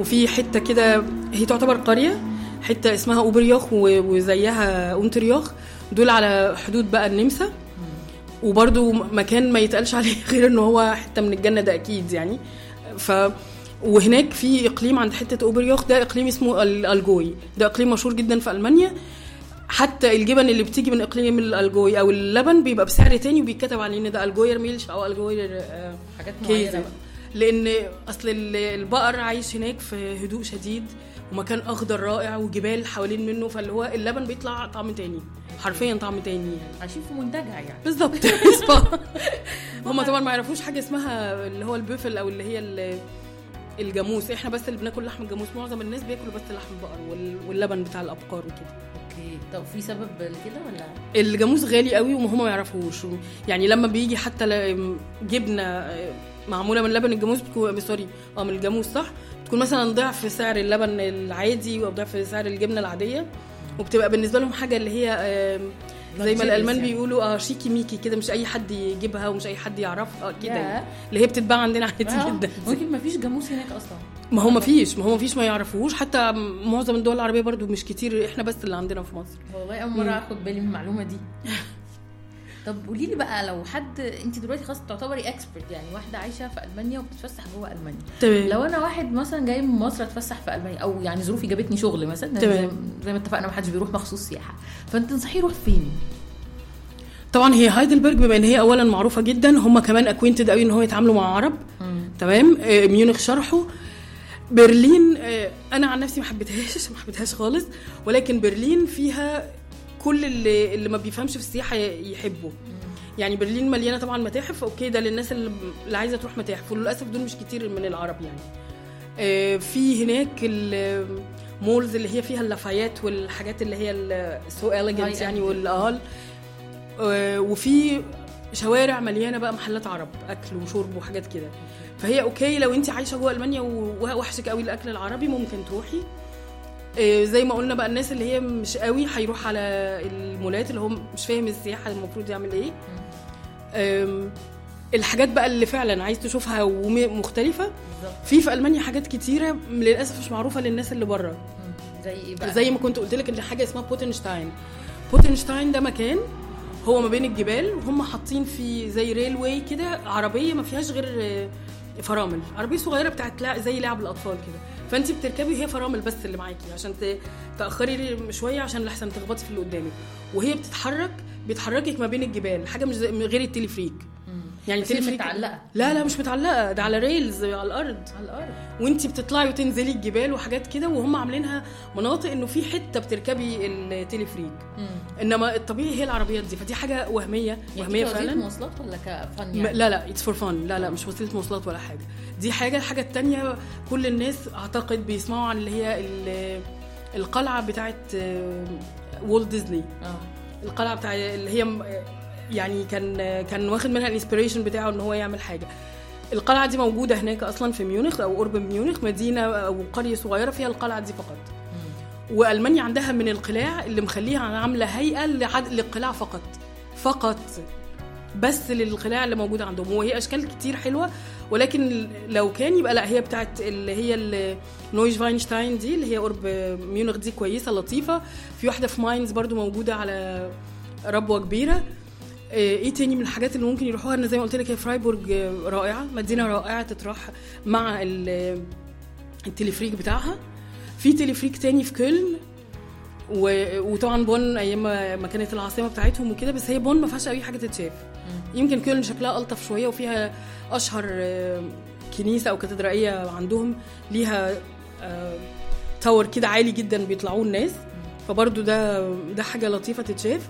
وفي حتة كده هي تعتبر قرية حتة اسمها اوبريوخ و- وزيها اونتريوخ دول على حدود بقى النمسا. وبرده مكان ما يتقالش عليه غير إن هو حتة من الجنة ده أكيد يعني. ف وهناك في إقليم عند حتة أوبريوخ ده إقليم اسمه ال- الجوي ده إقليم مشهور جدا في ألمانيا. حتى الجبن اللي بتيجي من إقليم الألجوي أو اللبن بيبقى بسعر تاني وبيتكتب عليه إن ده Allgäuer Milch أو Allgäuer آه، حاجات معينة. لأن أصل ال- البقر عايش هناك في هدوء شديد ومكان أخضر رائع وجبال حوالين منه فاللي هو اللبن بيطلع طعم تاني حرفيا طعم تاني يعني. عايشين في منتجع يعني. بالظبط. هم طبعا ما يعرفوش حاجة اسمها اللي هو البوفل أو اللي هي ال- الجاموس إحنا بس اللي بناكل لحم الجاموس معظم الناس بياكلوا بس لحم البقر وال- واللبن بتاع الأبقار وكده. okay. طب في سبب لكده ولا؟ الجاموس غالي قوي وهم ما يعرفوش. يعني لما بيجي حتى جبنة آه، معمولة من لبن الجاموس بتكون sorry آه من الجاموس صح؟ بتكون مثلا ضعف سعر اللبن العادي أو ضعف سعر الجبنة العادية وبتبقى بالنسبة لهم حاجة اللي هي آه، زي ما الألمان يعني. بيقولوا آه schickimicki كده مش أي حد يجيبها ومش أي حد يعرفها كده ياه. يعني. اللي هي بتتباع عندنا عادي آه، جدا. ممكن ما فيش جاموس هناك أصلا. ما هو ما فيش ما هو ما فيش ما يعرفوش حتى معظم الدول العربية برضو مش كتير إحنا بس اللي عندنا في مصر. والله أول مرة أخد بالي من المعلومة دي. طب قولي لي بقى لو حد انت دلوقتي خلاص تعتبري expert يعني واحدة عايشة في ألمانيا وبتتفسح جوه ألمانيا. تمام. لو أنا واحد مثلا جاي من مصر أتفسح في ألمانيا أو يعني ظروفي جابتني شغل مثلا تمام. زي, ما اتفقنا ما حدش بيروح مخصوص سياحة. فانت تنصحيه يروح فين؟ طبعا هي هايدلبرج بما إن هي اولا معروفة جدا هم كمان acquainted قوي إن هو يتعاملوا مع عرب. تمام. آه، ميونخ شرحه. برلين آه، أنا عن نفسي ما حبيتهاش ما حبيتهاش خالص ولكن برلين فيها كل اللي اللي ما بيفهمش في السياحة يحبه. يعني برلين مليانة طبعا متاحف أوكي ده للناس اللي اللي عايزة تروح متاحف وللأسف دول مش كتير من العرب يعني. آه، في هناك ال malls اللي هي فيها اللافايات والحاجات اللي هي ال so elegant يعني end. وال آه، وفي شوارع مليانة بقى محلات عرب أكل وشرب وحاجات كده. فهي أوكي لو أنت عايشة جوه ألمانيا ووحشك قوي الأكل العربي ممكن تروحي. آه، زي ما قلنا بقى الناس اللي هي مش قوي هيروح على المولات اللي هو مش فاهم السياحة المفروض يعمل إيه. الحاجات بقى اللي فعلا عايز تشوفها ومختلفة. في في ألمانيا حاجات كتيرة للأسف مش معروفة للناس اللي بره. زي إيه بقى؟ زي ما كنت قلت لك إن حاجة اسمها بوتنشتاين. بوتنشتاين ده مكان هو ما بين الجبال وهم حاطين فيه زي railway كده عربية ما فيهاش غير فرامل. عربية صغيرة بتاعت لع- زي لعب الأطفال كده. فأنت بتركبي هي فرامل بس اللي معاكي عشان تأخري شوية عشان لحسن تخبطي في اللي قدامك. وهي بتتحرك بتحركك ما بين الجبال حاجة مش غير التليفريك. يعني التليفريك متعلقة. لا لا مش متعلقة. ده على rails على الأرض. على الأرض. وانت بتطلعي وتنزلي الجبال وحاجات كده وهم عاملينها مناطق إنه في حتة بتركبي التليفريك. إنما الطبيعي هي العربيات دي. فدي حاجة وهمية. يعني وهمية فعلا. مواصلات ولا ك fun يعني؟ لا لا it's for fun لا لا مش وسيلة مواصلات ولا حاجة. دي حاجة الحاجة التانية كل الناس أعتقد بيسمعوا عن اللي هي ال- القلعة بتاعت وولت ديزني آه. القلعة بتاع اللي هي يعني كان كان واخد منها ال inspiration بتاعه إن هو يعمل حاجة. القلعة دي موجودة هناك أصلا في ميونخ أو قرب ميونخ مدينة أو قرية صغيرة فيها القلعة دي فقط. وألمانيا عندها من القلاع اللي مخليها عاملة هيئة لعد... للقلاع فقط. فقط. بس للقلاع اللي موجودة عندهم. وهي أشكال كتير حلوة ولكن لو كان يبقى لأ هي بتاعت اللي هي نويش فاينشتاين دي اللي هي قرب ميونخ دي كويسة لطيفة. في واحدة في ماينز برضو موجودة على ربوة كبيرة. إيه تاني من الحاجات اللي ممكن يروحوها؟ إن زي ما قلت لك هي فرايبورج رائعة مدينة رائعة تتراح مع ال- التليفريك بتاعها. في تليفريك تاني في كولن. وطبعا بون أيام ما كانت العاصمة بتاعتهم وكده بس هي بون ما فيهاش أي حاجة تتشاف. يمكن كولن شكلها ألطف شوية وفيها أشهر آه، كنيسة أو كاتدرائية عندهم ليها آه، tower كده عالي جدا بيطلعوه الناس. فبرضو ده ده حاجة لطيفة تتشاف.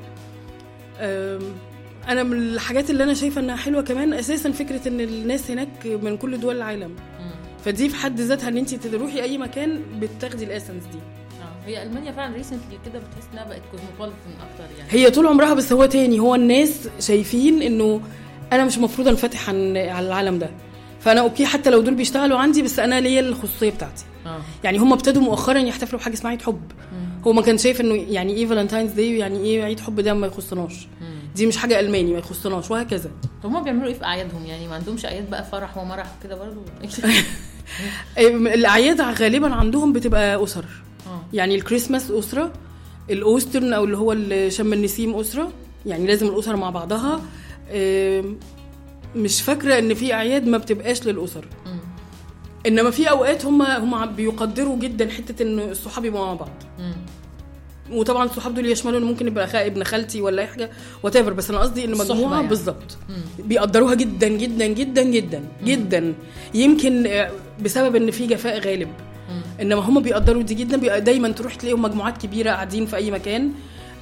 أنا من الحاجات اللي أنا شايفة إنها حلوة كمان أساسا فكرة إن الناس هناك من كل دول العالم. مم. فدي في حد ذاتها إن انت تروحي أي مكان بتاخدي ال essence دي. آه. هي ألمانيا فعلا recently كده بتحس إنها بقت cosmopolitan أكتر يعني. هي طول عمرها بس هو تاني هو الناس شايفين إنه أنا مش المفروض أنفتح عن على العالم ده. فأنا أوكي حتى لو دول بيشتغلوا عندي بس أنا ليا الخصوصية بتاعتي. آه. يعني هم ابتدوا مؤخرا يحتفلوا بحاجة اسمها عيد حب. هو ما كان شايف إنه يعني إيه Valentine's Day يعني إيه عيد حب ده ما يخصناش. دي مش حاجة ألماني ما يخصناش وهكذا. طب هما بيعملوا إيه في أعيادهم؟ يعني ما عندهمش أعياد بقى فرح ومرح كده إيه، الأعياد غالبا عندهم بتبقى أسر. آه. يعني الكريسماس أسرة ال Ostern أو اللي هو شم النسيم أسرة يعني لازم الأسر مع بعضها. مش فاكرة إن في أعياد ما بتبقاش للأسر. إنما في أوقات هم هم بيقدروا جدا حتة إن الصحاب يبقوا مع بعض. وطبعا الصحاب دول يشملوا ان ممكن يبقى ابن خالتي ولا أي حاجة وات بس أنا قصدي إن مجموعة يعني. بالظبط. مم. بيقدروها جدا جدا جدا جدا جدا. يمكن آه، بسبب إن في جفاء غالب. مم. إنما هم بيقدروا دي جدا بيبقى دايما تروح تلاقيهم مجموعات كبيرة قاعدين في أي مكان.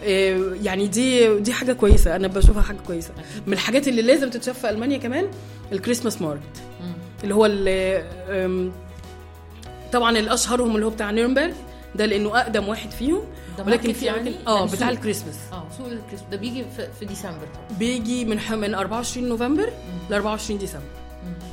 آه، يعني دي دي حاجة كويسة أنا بشوفها حاجة كويسة. من الحاجات اللي لازم تتشاف في ألمانيا كمان ال Christmas market مم. اللي هو ال- آم، طبعا الأشهرهم اللي هو بتاع نيرنبرج ده لأنه أقدم واحد فيهم. ولكن في يعني؟ آه يعني بتاع. الكريسماس. آه سوق الكريسماس ده بيجي في, ديسمبر بيجي من من 24 نوفمبر ل 24 ديسمبر.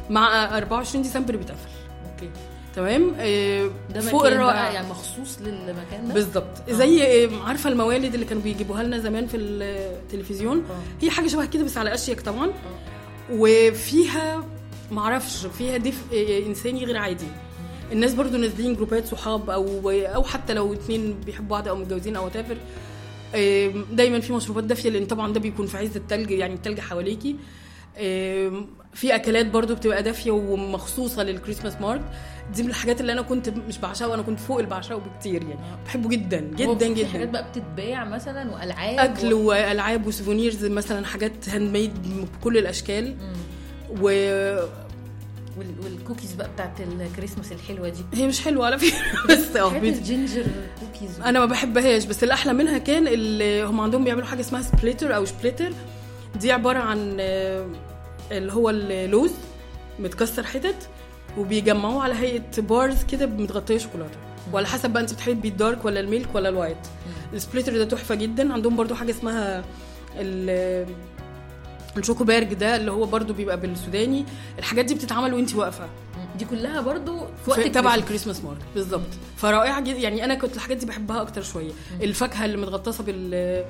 مع 24 ديسمبر بيتقفل. أوكي. تمام؟ آه، ده فوق مكان الرائع يعني مخصوص للمكان ده؟ بالظبط. زي آه، عارفة الموالد اللي كانوا بيجيبوها لنا زمان في التلفزيون؟ آه. هي حاجة شبه كده بس على أشيك طبعا. وفيها معرفش فيها دفء آه، إنساني غير عادي. الناس برضو نازلين جروبات صحاب أو أو حتى لو اتنين بيحبوا بعض أو متجوزين أو تافر دايما في مشروبات دافية لأن طبعا ده بيكون في عز التلج يعني التلج حواليكي. في أكلات برضو بتبقى دافية ومخصوصة للكريسماس مارك. دي من الحاجات اللي أنا كنت مش بعشقه أنا كنت فوق اللي بعشقه بكتير يعني. بحبه جدا جدا في حاجات جدا بقى بتتباع مثلا وألعاب أكل و... وألعاب و souvenirs مثلا حاجات handmade بكل الأشكال. و والكوكيز بقى بتاعت الكريسماس الحلوة دي. هي مش حلوة على فكره بس آه ال ginger cookies أنا ما بحبهاش بس الاحلى منها كان اللي هم عندهم بيعملوا حاجة اسمها Splitter أو Splitter دي عبارة عن آه، اللي هو اللوز متكسر حتت وبيجمعوه على هيئة bars كده متغطيه شوكولاتة. وعلى حسب بقى أنت بتحبي ال dark ولا ال milk ولا ال white ال Splitter ده تحفة جدا. عندهم برضو حاجة اسمها ال Schokoberg ده اللي هو برضو بيبقى بالسوداني الحاجات دي بتتعمل وانت واقفة. دي كلها برضو في وقت تبع الكريسماس. market بالظبط. فرائعه جدا يعني أنا كنت الحاجات دي بحبها أكتر شوية. الفاكهة اللي متغطسة بال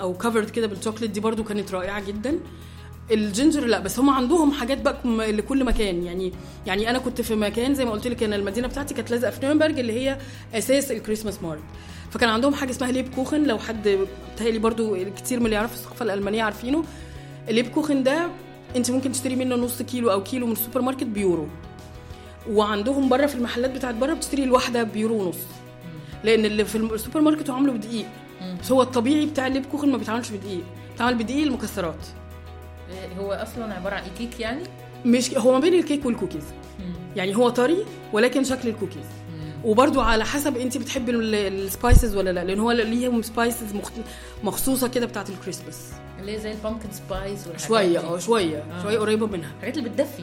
أو covered كده بالشوكليت دي برضو كانت رائعة جدا. ال ginger لا بس هم عندهم حاجات بقى لكل مكان. يعني يعني أنا كنت في مكان زي ما قلت لك أنا المدينة بتاعتي كانت لازقة في نيرنبرج اللي هي أساس ال Christmas market فكان عندهم حاجة اسمها Lebkuchen. لو حد بتهيألي برضو كتير من اللي يعرفوا الثقافة الألمانية عارفينه. ال Lebkuchen ده انت ممكن تشتري منه نص كيلو أو كيلو من السوبر ماركت بيورو. وعندهم بره في المحلات بتاعت بره بتشتري الواحدة بيورو ونص. لأن اللي في السوبر ماركت هو عامله بدقيق. بس هو الطبيعي بتاع ال Lebkuchen ما بيتعملش بدقيق. بيتعمل بدقيق المكسرات. هو أصلا عبارة عن كيك يعني؟ مش هو ما بين الكيك والكوكيز. يعني هو طري ولكن شكل الكوكيز. وبرضو على حسب انت بتحبي ال- ال spices ولا لا لأن هو ليهم spices. مخصوصة كده بتاعت الكريسماس اللي هي زي ال pumpkin spice شوية. آه شوية آه. شوية قريبة منها الحاجات اللي بتدفي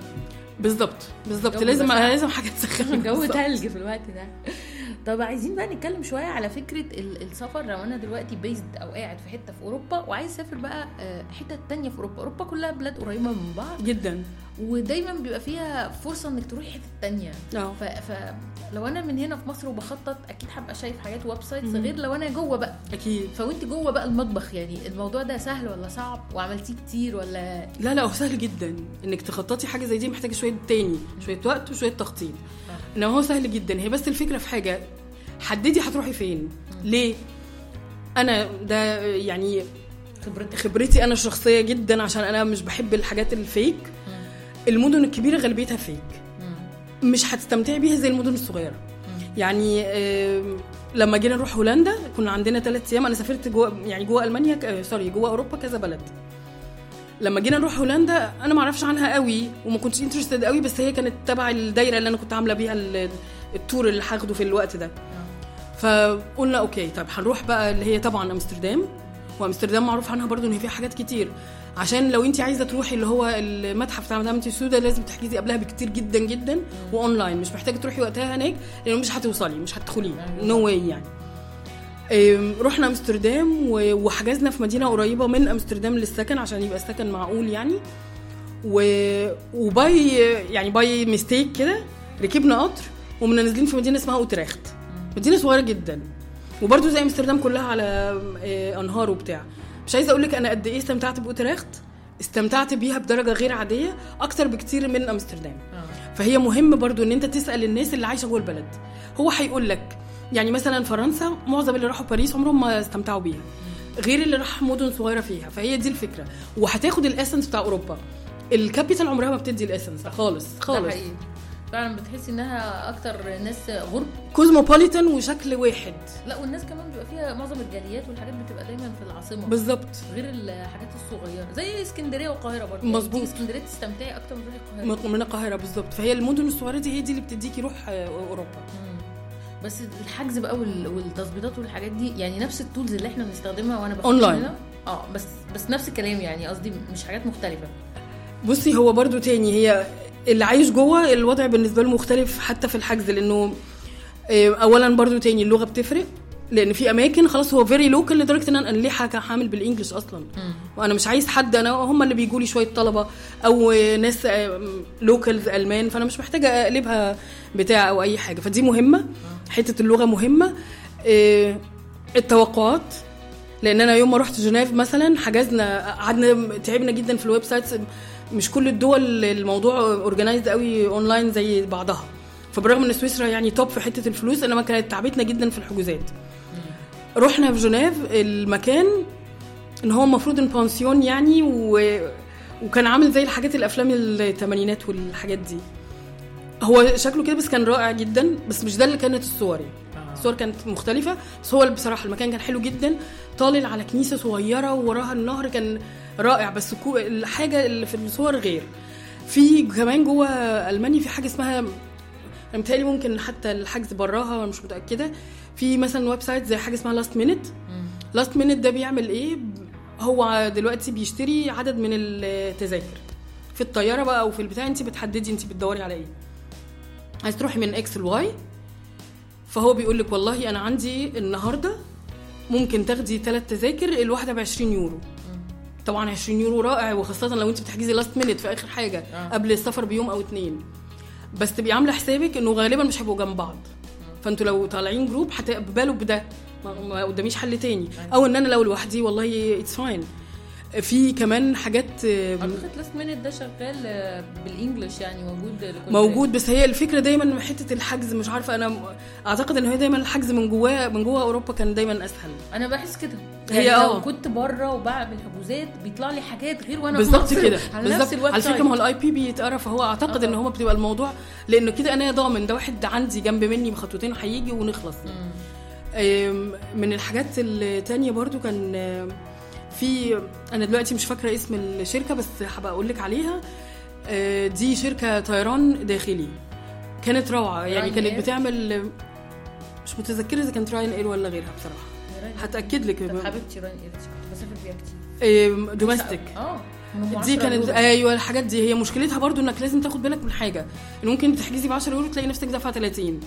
بالظبط بالظبط لازم لازم حاجة تسخن الجو. تلج في الوقت ده طب عايزين بقى نتكلم شوية على فكرة ال- السفر. لو أنا دلوقتي based أو قاعد في حتة في أوروبا وعايز اسافر بقى آه، حتة تانية في أوروبا. أوروبا كلها بلاد قريبة من بعض. جدا. ودايما بيبقى فيها فرصة إنك تروحي حتة تانية. آه. ف... فلو أنا من هنا في مصر وبخطط أكيد هبقى شايف حاجات websites. غير لو أنا جوه بقى. أكيد. فوانت جوه بقى المطبخ يعني الموضوع ده سهل ولا صعب؟ وعملتيه كتير ولا؟ لا لا هو سهل جدا. إنك تخططي حاجة زي دي محتاجة شوية تاني شوية وقت وشوية تخطيط. انما هو سهل جدا. هي بس الفكرة في حاجة. حددي هتروحي فين. ليه؟ أنا ده يعني خبرتك. خبرتي أنا الشخصية جدا عشان أنا مش بحب الحاجات الفيك. المدن الكبيرة غالبيتها فيك. مش هتستمتعي بيها زي المدن الصغيرة. يعني آم، لما جينا نروح هولندا كنا عندنا ثلاث أيام. أنا سافرت جوه يعني جوه ألمانيا ك- آه، سوري جوه أوروبا كذا بلد. لما جينا نروح هولندا أنا ما أعرفش عنها قوي وما كنتش interested قوي بس هي كانت تبع الدايرة اللي أنا كنت عاملة بيها ال- ال tour اللي هاخده في الوقت ده. فقلنا okay طب هنروح بقى اللي هي طبعا أمستردام وأمستردام معروف عنها برضو إن هي فيها حاجات كتير. عشان لو انت عايزة تروحي اللي هو المتحف بتاع مدام توسو ده لازم تحجزي قبلها بكتير جدا جدا واونلاين مش محتاجة تروحي وقتها هناك لأنه مش هتوصلي مش هتدخليه no way يعني. رحنا أمستردام وحجزنا في مدينة قريبة من أمستردام للسكن عشان يبقى السكن معقول يعني. و... و by يعني by mistake كده ركبنا قطر ومنا نازلين في مدينة اسمها أوتريخت. مدينة صغيرة جدا. وبرده زي أمستردام كلها على آه، أنهار وبتاع. مش عايزة أقول لك أنا قد إيه استمتعت بأوتريخت. استمتعت بيها بدرجة غير عادية أكتر بكتير من أمستردام. فهي مهم برضو إن أنت تسأل الناس اللي عايشة جوه البلد. هو هيقول لك يعني مثلا فرنسا معظم اللي راحوا باريس عمرهم ما استمتعوا بيها غير اللي راح مدن صغيرة فيها فهي دي الفكرة. وهتاخد ال essence بتاع أوروبا. ال capital عمرها ما بتدي ال essence خالص خالص. فعلا بتحسي إنها أكتر ناس غرب. cosmopolitan وشكل واحد. لا والناس كمان بيبقى فيها معظم الجاليات والحاجات بتبقى دايما في العاصمة. بالظبط. غير الحاجات الصغيرة زي اسكندرية والقاهره برضه. مظبوط. يعني تيجي اسكندرية تستمتعي أكتر من القاهرة. من القاهره بالظبط. فهي المدن الصغيرة دي هي دي اللي بتديكي روح آه، أوروبا. مم. بس الحجز بقى وال- والتظبيطات والحاجات دي يعني نفس ال tools اللي إحنا بنستخدمها وأنا. هنا آه بس بس نفس الكلام يعني قصدي مش حاجات مختلفة. بصي هو برضو تاني هي اللي عايش جوه الوضع بالنسبة له مختلف حتى في الحجز لأنه آه، اولا برضو تاني اللغة بتفرق. لأن في أماكن خلاص هو very local لدرجة إن أنا ليه هعمل بال English أصلا. وأنا مش عايز حد أنا هم اللي بيجوا لي شوية طلبة أو آه، ناس locals ألمان فأنا مش محتاجة أقلبها بتاع أو أي حاجة. فدي مهمة حتة اللغة مهمة. آه، التوقعات لأن أنا يوم ما رحت جنيف مثلا حجزنا قعدنا تعبنا جدا في ال websites. مش كل الدول الموضوع organized قوي اونلاين زي بعضها. فبرغم إن سويسرا يعني top في حتة الفلوس إنما كانت تعبتنا جدا في الحجوزات. رحنا في جنيف المكان ان هو المفروض إن بانسيون يعني و... وكان عامل زي الحاجات الأفلام الثمانينات والحاجات دي. هو شكله كده بس كان رائع جدا بس مش ده اللي كانت الصور يعني. الصور كانت مختلفة بس هو بصراحة المكان كان حلو جدا. طالع على كنيسة صغيرة ووراها النهر كان رائع. بس كو- الحاجة اللي في الصور غير. في كمان جوه ألمانيا في حاجة اسمها متهيألي ممكن حتى الحجز براها مش متأكدة. في مثلا website زي حاجة اسمها last minute last minute ده بيعمل إيه؟ هو دلوقتي بيشتري عدد من التذاكر. في الطيارة بقى أو في البتاع انت بتحددي انت بتدوري على إيه. عايز تروحي من X ل Y فهو بيقول لك والله أنا عندي النهارده ممكن تاخدي ثلاث تذاكر الواحدة ب 20 يورو طبعا 20 يورو رائع وخاصة لو انت بتحجزي last minute في آخر حاجة آه. قبل السفر بيوم أو اتنين. بس تبقي عامله حسابك إنه غالبا مش هيبقوا جنب بعض. فانتوا لو طالعين group هتقبلوا بده. ما قداميش حل تاني. أو إن أنا لو لوحدي والله it's fine في كمان حاجات آه، أعتقد last minute ده شغال آه، بال English يعني موجود لكل موجود بس هي الفكرة دايما حتة الحجز مش عارفة أنا أعتقد إن هي دايما الحجز من جواه من جوه أوروبا كان دايما أسهل أنا بحس كده هي يعني لو آه. كنت بره وبعمل حجوزات بيطلع لي حاجات غير وأنا بالظبط كده على نفس الويب على فكرة ما هو. ال IP بيتقرا فهو أعتقد آه. ان هو بتبقى الموضوع لأنه كده أنا ضامن ده واحد عندي جنب مني بخطوتين هيجي ونخلص. آم، من الحاجات التانية برضو كان في أنا دلوقتي مش فاكرة اسم الشركة بس هبقى أقول لك عليها. آه، دي شركة طيران داخلي. كانت روعة. يعني كانت؟ بتعمل مش متذكرة إذا كانت Ryanair ولا غيرها بصراحة. هتأكد لك. طب حبيبتي Ryanair بسافر بيها كتير. domestic آه هم دي 10 كانت. أيوه الحاجات دي. هي مشكلتها برضو إنك لازم تاخد بالك من حاجة. إن ممكن تحجزي ب 10 يورو تلاقي نفسك دافعه 30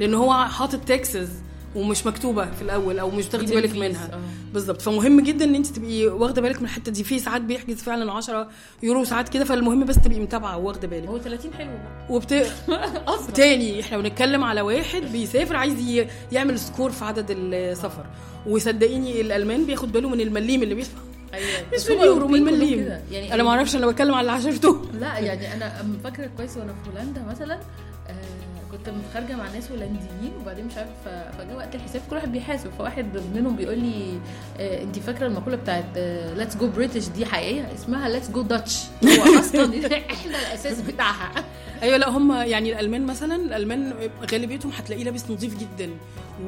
لأن هو حاطط taxes ومش مكتوبة في الأول أو مش تاخدي دي بالك منها. آه. بالظبط. فمهم جدا إن أنت تبقي واخدة بالك من الحتة دي. في ساعات بيحجز فعلا 10 يورو ساعات كده فالمهم بس تبقي متابعة واخده بالك. هو 30 حلو. وبت... تاني إحنا بنتكلم على واحد بيسافر عايز ي... يعمل score في عدد السفر. وصدقيني الألمان بياخد باله من المليم اللي بيدفع. أيوه. مش بس من المليم. يعني أنا ما أعرفش أنا بتكلم على اللي عشرته. لا يعني أنا فاكرة كويس وأنا في هولندا مثلا كنت خارجه مع ناس هولنديين وبعدين مش عارف فجاء وقت الحساب كل واحد بيحاسب فواحد منهم بيقول لي آه انت فاكرة المقولة بتاعت let's go British دي حقيقية؟ اسمها let's go Dutch هو أصلا إحنا الأساس بتاعها. أيوه لا هم يعني الألمان مثلا الألمان غالبيتهم هتلاقيه لابس نظيف جدا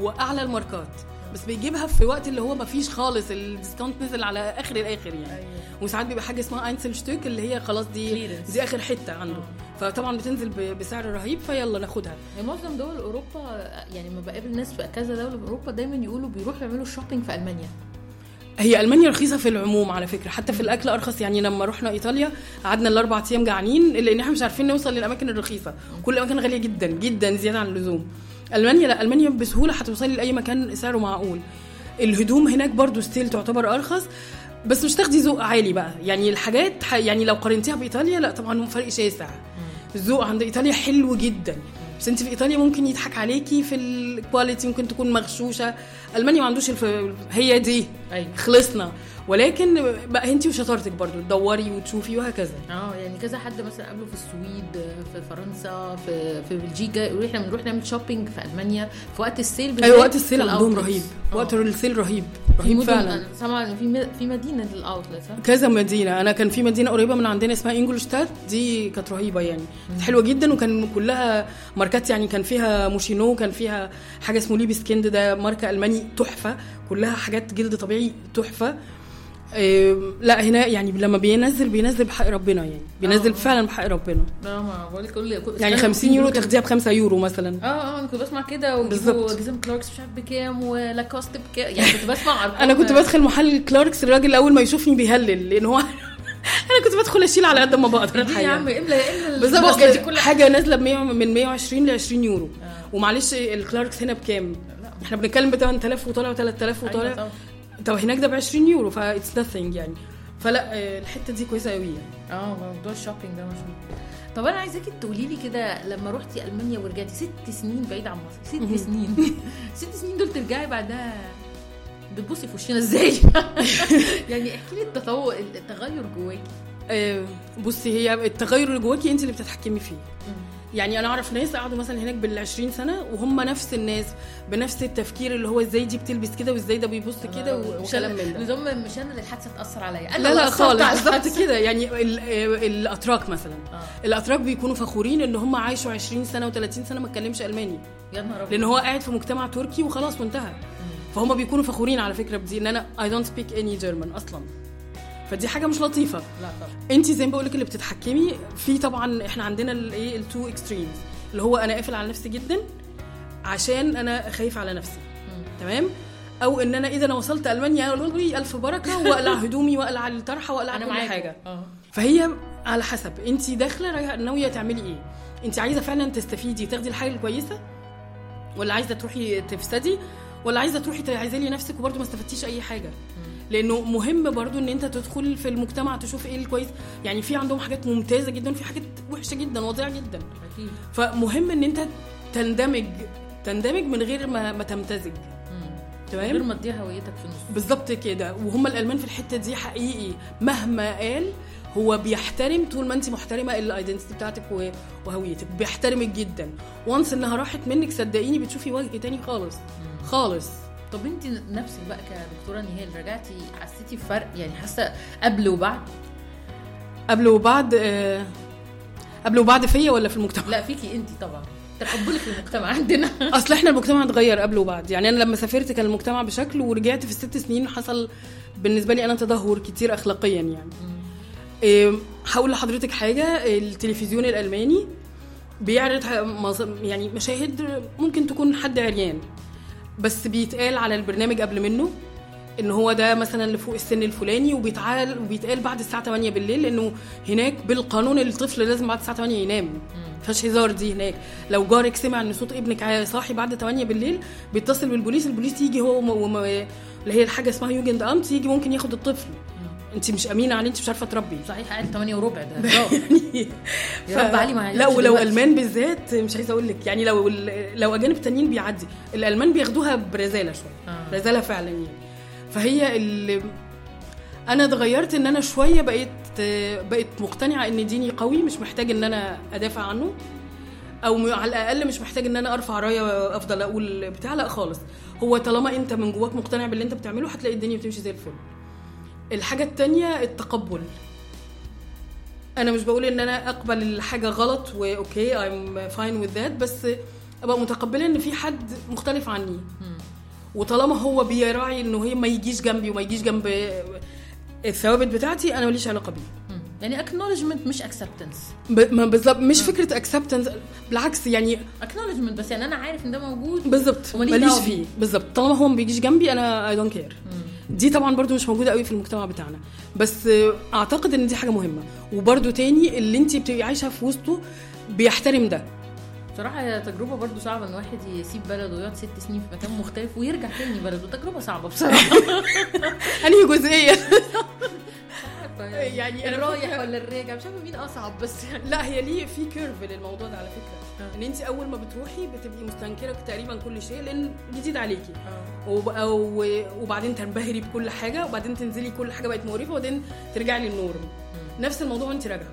وأعلى الماركات. بس بيجيبها في وقت اللي هو ما فيش خالص ال discount نزل على آخر الآخر يعني. وساعات بيبقى حاجة اسمها Einzelstück اللي هي خلاص دي. دي آخر حتة عنده. فطبعا بتنزل بسعر رهيب فيلا ناخدها. هي معظم دول أوروبا يعني لما بقابل ناس في كذا دولة في أوروبا دايما يقولوا بيروحوا يعملوا shopping في ألمانيا. هي ألمانيا رخيصة في العموم على فكرة حتى في الأكل أرخص. يعني لما رحنا إيطاليا قعدنا الأربع أيام جعانين لأن إحنا مش عارفين نوصل للأماكن الرخيصة. كل الأماكن غالية جدا جدا زيادة عن اللزوم. ألمانيا لا ألمانيا بسهولة هتوصلي لأي مكان سعره معقول. الهدوم هناك برضو still تعتبر أرخص بس مش تاخدي ذوق عالي بقى. يعني الحاجات ح- يعني لو قارنتيها بإيطاليا لا طبعا فرق شاسع. الذوق عند إيطاليا حلو جدا. بس أنت في إيطاليا ممكن يضحك عليكي في ال quality ممكن تكون مغشوشة. ألمانيا ما عندوش الف... هي دي. أيوه. خلصنا. ولكن بقى انت وشطارتك برضو تدوري وتشوفي وهكذا. آه يعني كذا حد مثلا قابله في السويد في فرنسا في في بلجيكا يقولوا إحنا بنروح نعمل shopping في ألمانيا. في وقت ال sale أيوه وقت ال sale عندهم. رهيب. آه. وقت ال sale رهيب. رهيب فعلا. سامعة إن في في مدينة لل outlet صح؟ كذا مدينة. أنا كان في مدينة قريبة من عندنا اسمها إنجولشتات دي كانت رهيبة يعني. كانت حلوة جدا وكان كلها ماركات يعني كان فيها Moschino كان فيها حاجة اسمه Liebeskind ده ماركة ألماني تحفة. كلها حاجات جلد طبيعي تحفة. إيه لا هنا يعني لما بينزل بينزل بحق ربنا يعني بينزل آه. فعلا بحق ربنا لا ما بقول لك كل يعني كانوا 50 يورو. تاخديها ب 5 يورو مثلا آه آه أنا كنت بسمع كده بالظبط. جزم Clarks مش عارف بكام ولاكوست بكام يعني كنت بسمع أنا كنت بدخل محل Clarks الراجل أول ما يشوفني بيهلل لأن هو أنا كنت بدخل أشيل على قد ما بقدر دي يا عم الحقيقة املا املا بالظبط البوكة دي أصل كلها حاجة نازلة ب 100 من 120 ل 20 يورو آه. ومعلش ال Clarks هنا بكام. إحنا بنتكلم ب 8000 وطالع 3000 أيوة وطالع طبعا. طب هناك ده ب 20 يورو ف it's nothing يعني. فلا آه، الحتة دي كويسة قوي يعني. آه موضوع ال shopping ده مشهور طب أنا عايزاكي تقولي لي كده لما رحتي ألمانيا ورجعتي ست سنين بعيد عن مصر. ست سنين. ست سنين دول ترجعي بعدها بتبصي في وشنا إزاي؟ يعني احكي لي التطور التغير جواكي. آه، بصي هي التغير اللي جواكي انت اللي بتتحكمي فيه. يعني أنا أعرف ناس قعدوا مثلا هناك بال 20 سنة وهم نفس الناس بنفس التفكير اللي هو إزاي دي بتلبس كده وإزاي ده بيبص كده وكلام من ده. نظام مش أنا اللي الحادثة تأثر عليا. لا لا خالص. بالظبط. كده. يعني ال- آه، الأتراك مثلا. آه. الأتراك بيكونوا فخورين إن هم عايشوا 20 سنة و30 سنة ما اتكلمش ألماني. يا نهار. لأن هو قاعد في مجتمع تركي وخلاص وانتهى. فهم بيكونوا فخورين على فكرة بدي إن أنا I don't speak any German أصلا. فدي حاجة مش لطيفة. لا طبعا. انت زي ما بقول لك اللي بتتحكمي في طبعا إحنا عندنا الايه ال two extremes اللي هو أنا قافل على نفسي جدا عشان أنا خايف على نفسي. تمام؟ أو إن أنا إذا أنا وصلت ألمانيا أقول لي ألف بركة وأقلع هدومي وأقلع الطرحة وأقلع كل معاك حاجة. آه. فهي على حسب. انت داخلة ناوية تعملي إيه؟ انت عايزة فعلا تستفيدي تاخدي الحاجة الكويسة ولا عايزة تروحي تفسدي ولا عايزة تروحي تعزلي نفسك وبرده ما استفدتيش أي حاجة؟ لأنه مهم برضو ان انت تدخل في المجتمع تشوف إيه الكويس. يعني في عندهم حاجات ممتازة جدا وفي حاجات وحشة جدا وضيعه جدا. أكيد. فمهم ان انت تندمج تندمج من غير ما, ما تمتزج. غير تمام؟ ما تضيع هويتك في النص. بالظبط كده. وهم الألمان في الحتة دي حقيقي. مهما قال هو بيحترم طول ما انت محترمة الايدنتي بتاعتك وهويتك. بيحترمك جدا. وانس انها راحت منك صدقيني بتشوفي وجه تاني خالص. خالص. طب انت نفسك بقى كدكتورة نهال رجعتي حسيتي بفرق؟ يعني حاسة قبل وبعد؟ قبل وبعد آه، قبل وبعد فيا ولا في المجتمع؟ لا فيكي انت طبعا. تقبلك للمجتمع عندنا. أصل إحنا المجتمع اتغير قبل وبعد. يعني أنا لما سافرت كان المجتمع بشكل ورجعت في الست سنين حصل بالنسبة لي أنا تدهور كتير اخلاقيا يعني. إيه، هقول لحضرتك حاجة التلفزيون الألماني بيعرض يعني مشاهد ممكن تكون حد عريان. بس بيتقال على البرنامج قبل منه إن هو ده مثلا اللي فوق السن الفلاني وبيتعال وبيتقال بعد الساعة 8 بالليل لأنه هناك بالقانون الطفل لازم بعد الساعة 8 ينام. مفيهاش هزار دي هناك. لو جارك سمع إن صوت ابنك صاحي بعد 8 بالليل بيتصل بالبوليس البوليس يجي هو. اللي هي الحاجة اسمها يوجند امت يجي ممكن ياخد الطفل. انت مش امينة عليه انت مش عارفة تربي صحيح قاعد 8 وربع ده هزار. يا رب علي ما لا ولو دلوقتي. ألمان بالذات مش عايزة أقول لك يعني لو لو أجانب تانيين بيعدي الألمان بياخدوها برزالة شوية آه. رزاله فعلا يعني فهي اللي أنا اتغيرت إن أنا شوية بقيت بقيت مقتنعة إن ديني قوي مش محتاج إن أنا أدافع عنه أو على الأقل مش محتاج إن أنا أرفع راية افضل أقول بتاع لأ خالص هو طالما أنت من جواك مقتنع باللي أنت بتعمله هتلاقي الدنيا بتمشي زي الفل الحاجة التانية التقبل. أنا مش بقول إن أنا أقبل الحاجة غلط واوكي I'm fine with that بس أبقى متقبلة إن في حد مختلف عني. وطالما هو بيراعي إنه هي ما يجيش جنبي وما يجيش جنب الثوابت بتاعتي أنا ماليش علاقة بيه. يعني acknowledgement مش ما بالظبط مش فكرة acceptance بالعكس يعني acknowledgement بس يعني أنا عارف إن ده موجود بالظبط ماليش فيه. بالظبط طالما هو ما بيجيش جنبي أنا I don't care دي طبعا برضو مش موجودة قوي في المجتمع بتاعنا. بس أعتقد إن دي حاجة مهمة. وبرضو تاني اللي انت بتبقي عايشة في وسطه بيحترم ده. بصراحة هي تجربة برضو صعبة إن واحد يسيب بلده ويقعد ست سنين في مكان مختلف ويرجع تاني بلده. تجربة صعبة بصراحة. أنهي جزئيه يعني يعني أنا الرايح ولا الراجع؟ مش عارفة مين أصعب بس يعني. لا هي ليه في كيرف للموضوع ده على فكرة. إن انت أول ما بتروحي بتبقي مستنكرة تقريبا كل شيء لأن جديد عليكي. أو- وبعدين تنبهري بكل حاجة وبعدين تنزلي كل حاجة بقت مقرفة وبعدين ترجعي للنورم. نفس الموضوع وانت راجعة.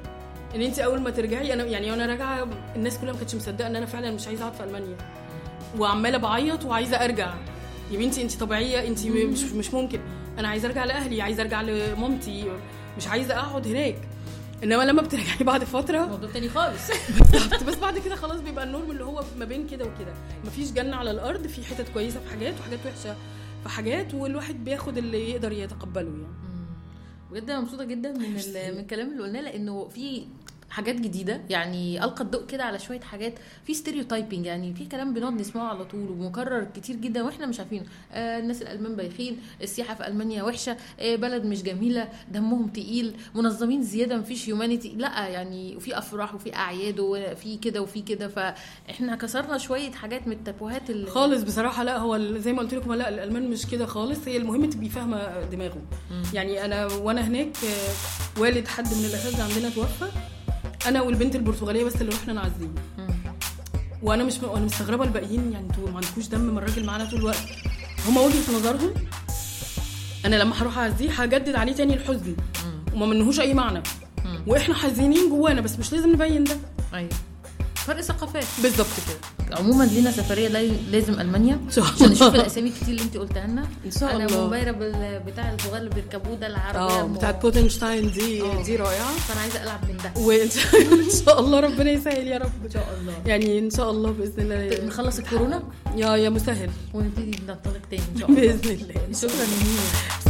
إن انت أول ما ترجعي أنا يعني وأنا راجعة الناس كلها ما كانتش مصدقة إن أنا فعلا مش عايزة أقعد في ألمانيا. وعمالة بعيط وعايزة أرجع. يا بنتي انت طبيعية انت مش مش ممكن. أنا عايزة أرجع لأهلي عايزة أرجع لمامتي. مش عايزة أقعد هناك. إنما لما بترجعي بعد فترة موضوع تاني خالص. بالظبط. بس بعد كده خلاص بيبقى النورم اللي هو ما بين كده وكده. مفيش جنة على الأرض في حتت كويسة في حاجات وحاجات وحشة في حاجات والواحد بياخد اللي يقدر يتقبله يعني. بجد أنا مبسوطة جدا من من الكلام اللي قلناه لأنه في حاجات جديدة. يعني ألقى الضوء كده على شوية حاجات. في ستيريوتايبنج يعني في كلام بنقعد نسمعه على طول ومكرر كتير جدا وإحنا مش عارفين. آه الناس الألمان بايخين السياحة في ألمانيا وحشة آه بلد مش جميلة دمهم تقيل منظمين زيادة مفيش هيومانيتي لا يعني وفي أفراح وفي أعياد وفي كده وفي كده. فإحنا كسرنا شوية حاجات من التابوهات اللي خالص بصراحة. لا هو زي ما قلت لكم لا الألمان مش كده خالص. هي المهم تبقي فاهمة دماغه يعني أنا وأنا هناك آه، والد حد من الأساتذة عندنا توفى. أنا والبنت البرتغالية بس اللي رحنا نعزيه وأنا مش وأنا مستغربة الباقيين يعني أنتوا ما عندكوش دم ما الراجل معانا طول الوقت. هما وجهة نظرهم أنا لما هروح أعزيه هجدد عليه تاني الحزن. وما منهوش أي معنى. وإحنا حزينين جوانا بس مش لازم نبين ده. أيوه. فرق ثقافات. بالظبط كده. عموما لينا سفرية لا- لازم ألمانيا. عشان. نشوف الأسامي الكتير اللي انت قلتها لنا. إن شاء أنا الله. منبهره بال- بتاع الصغار اللي بيركبوه ده العربية. آه بتاعت بوتنشتاين دي آه. دي رائعة. فأنا عايزة ألعب من ده. وإن شاء الله ربنا يسهل يا رب. إن شاء الله. يعني إن شاء الله بإذن الله. نخلص الكورونا؟ يا يا مسهل. ونبتدي ننطلق تاني إن شاء الله بإذن الله. شكرا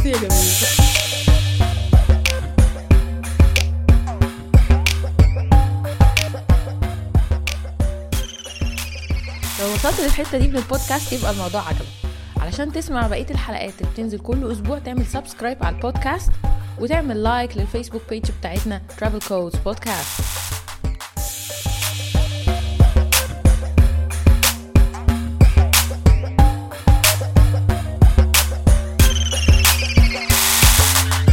يا جميل. وصلت للحتة دي من البودكاست يبقى الموضوع عجبك. علشان تسمع بقية الحلقات اللي بتنزل كل أسبوع تعمل subscribe على البودكاست وتعمل like لل Facebook page بتاعتنا Travel Codes Podcast.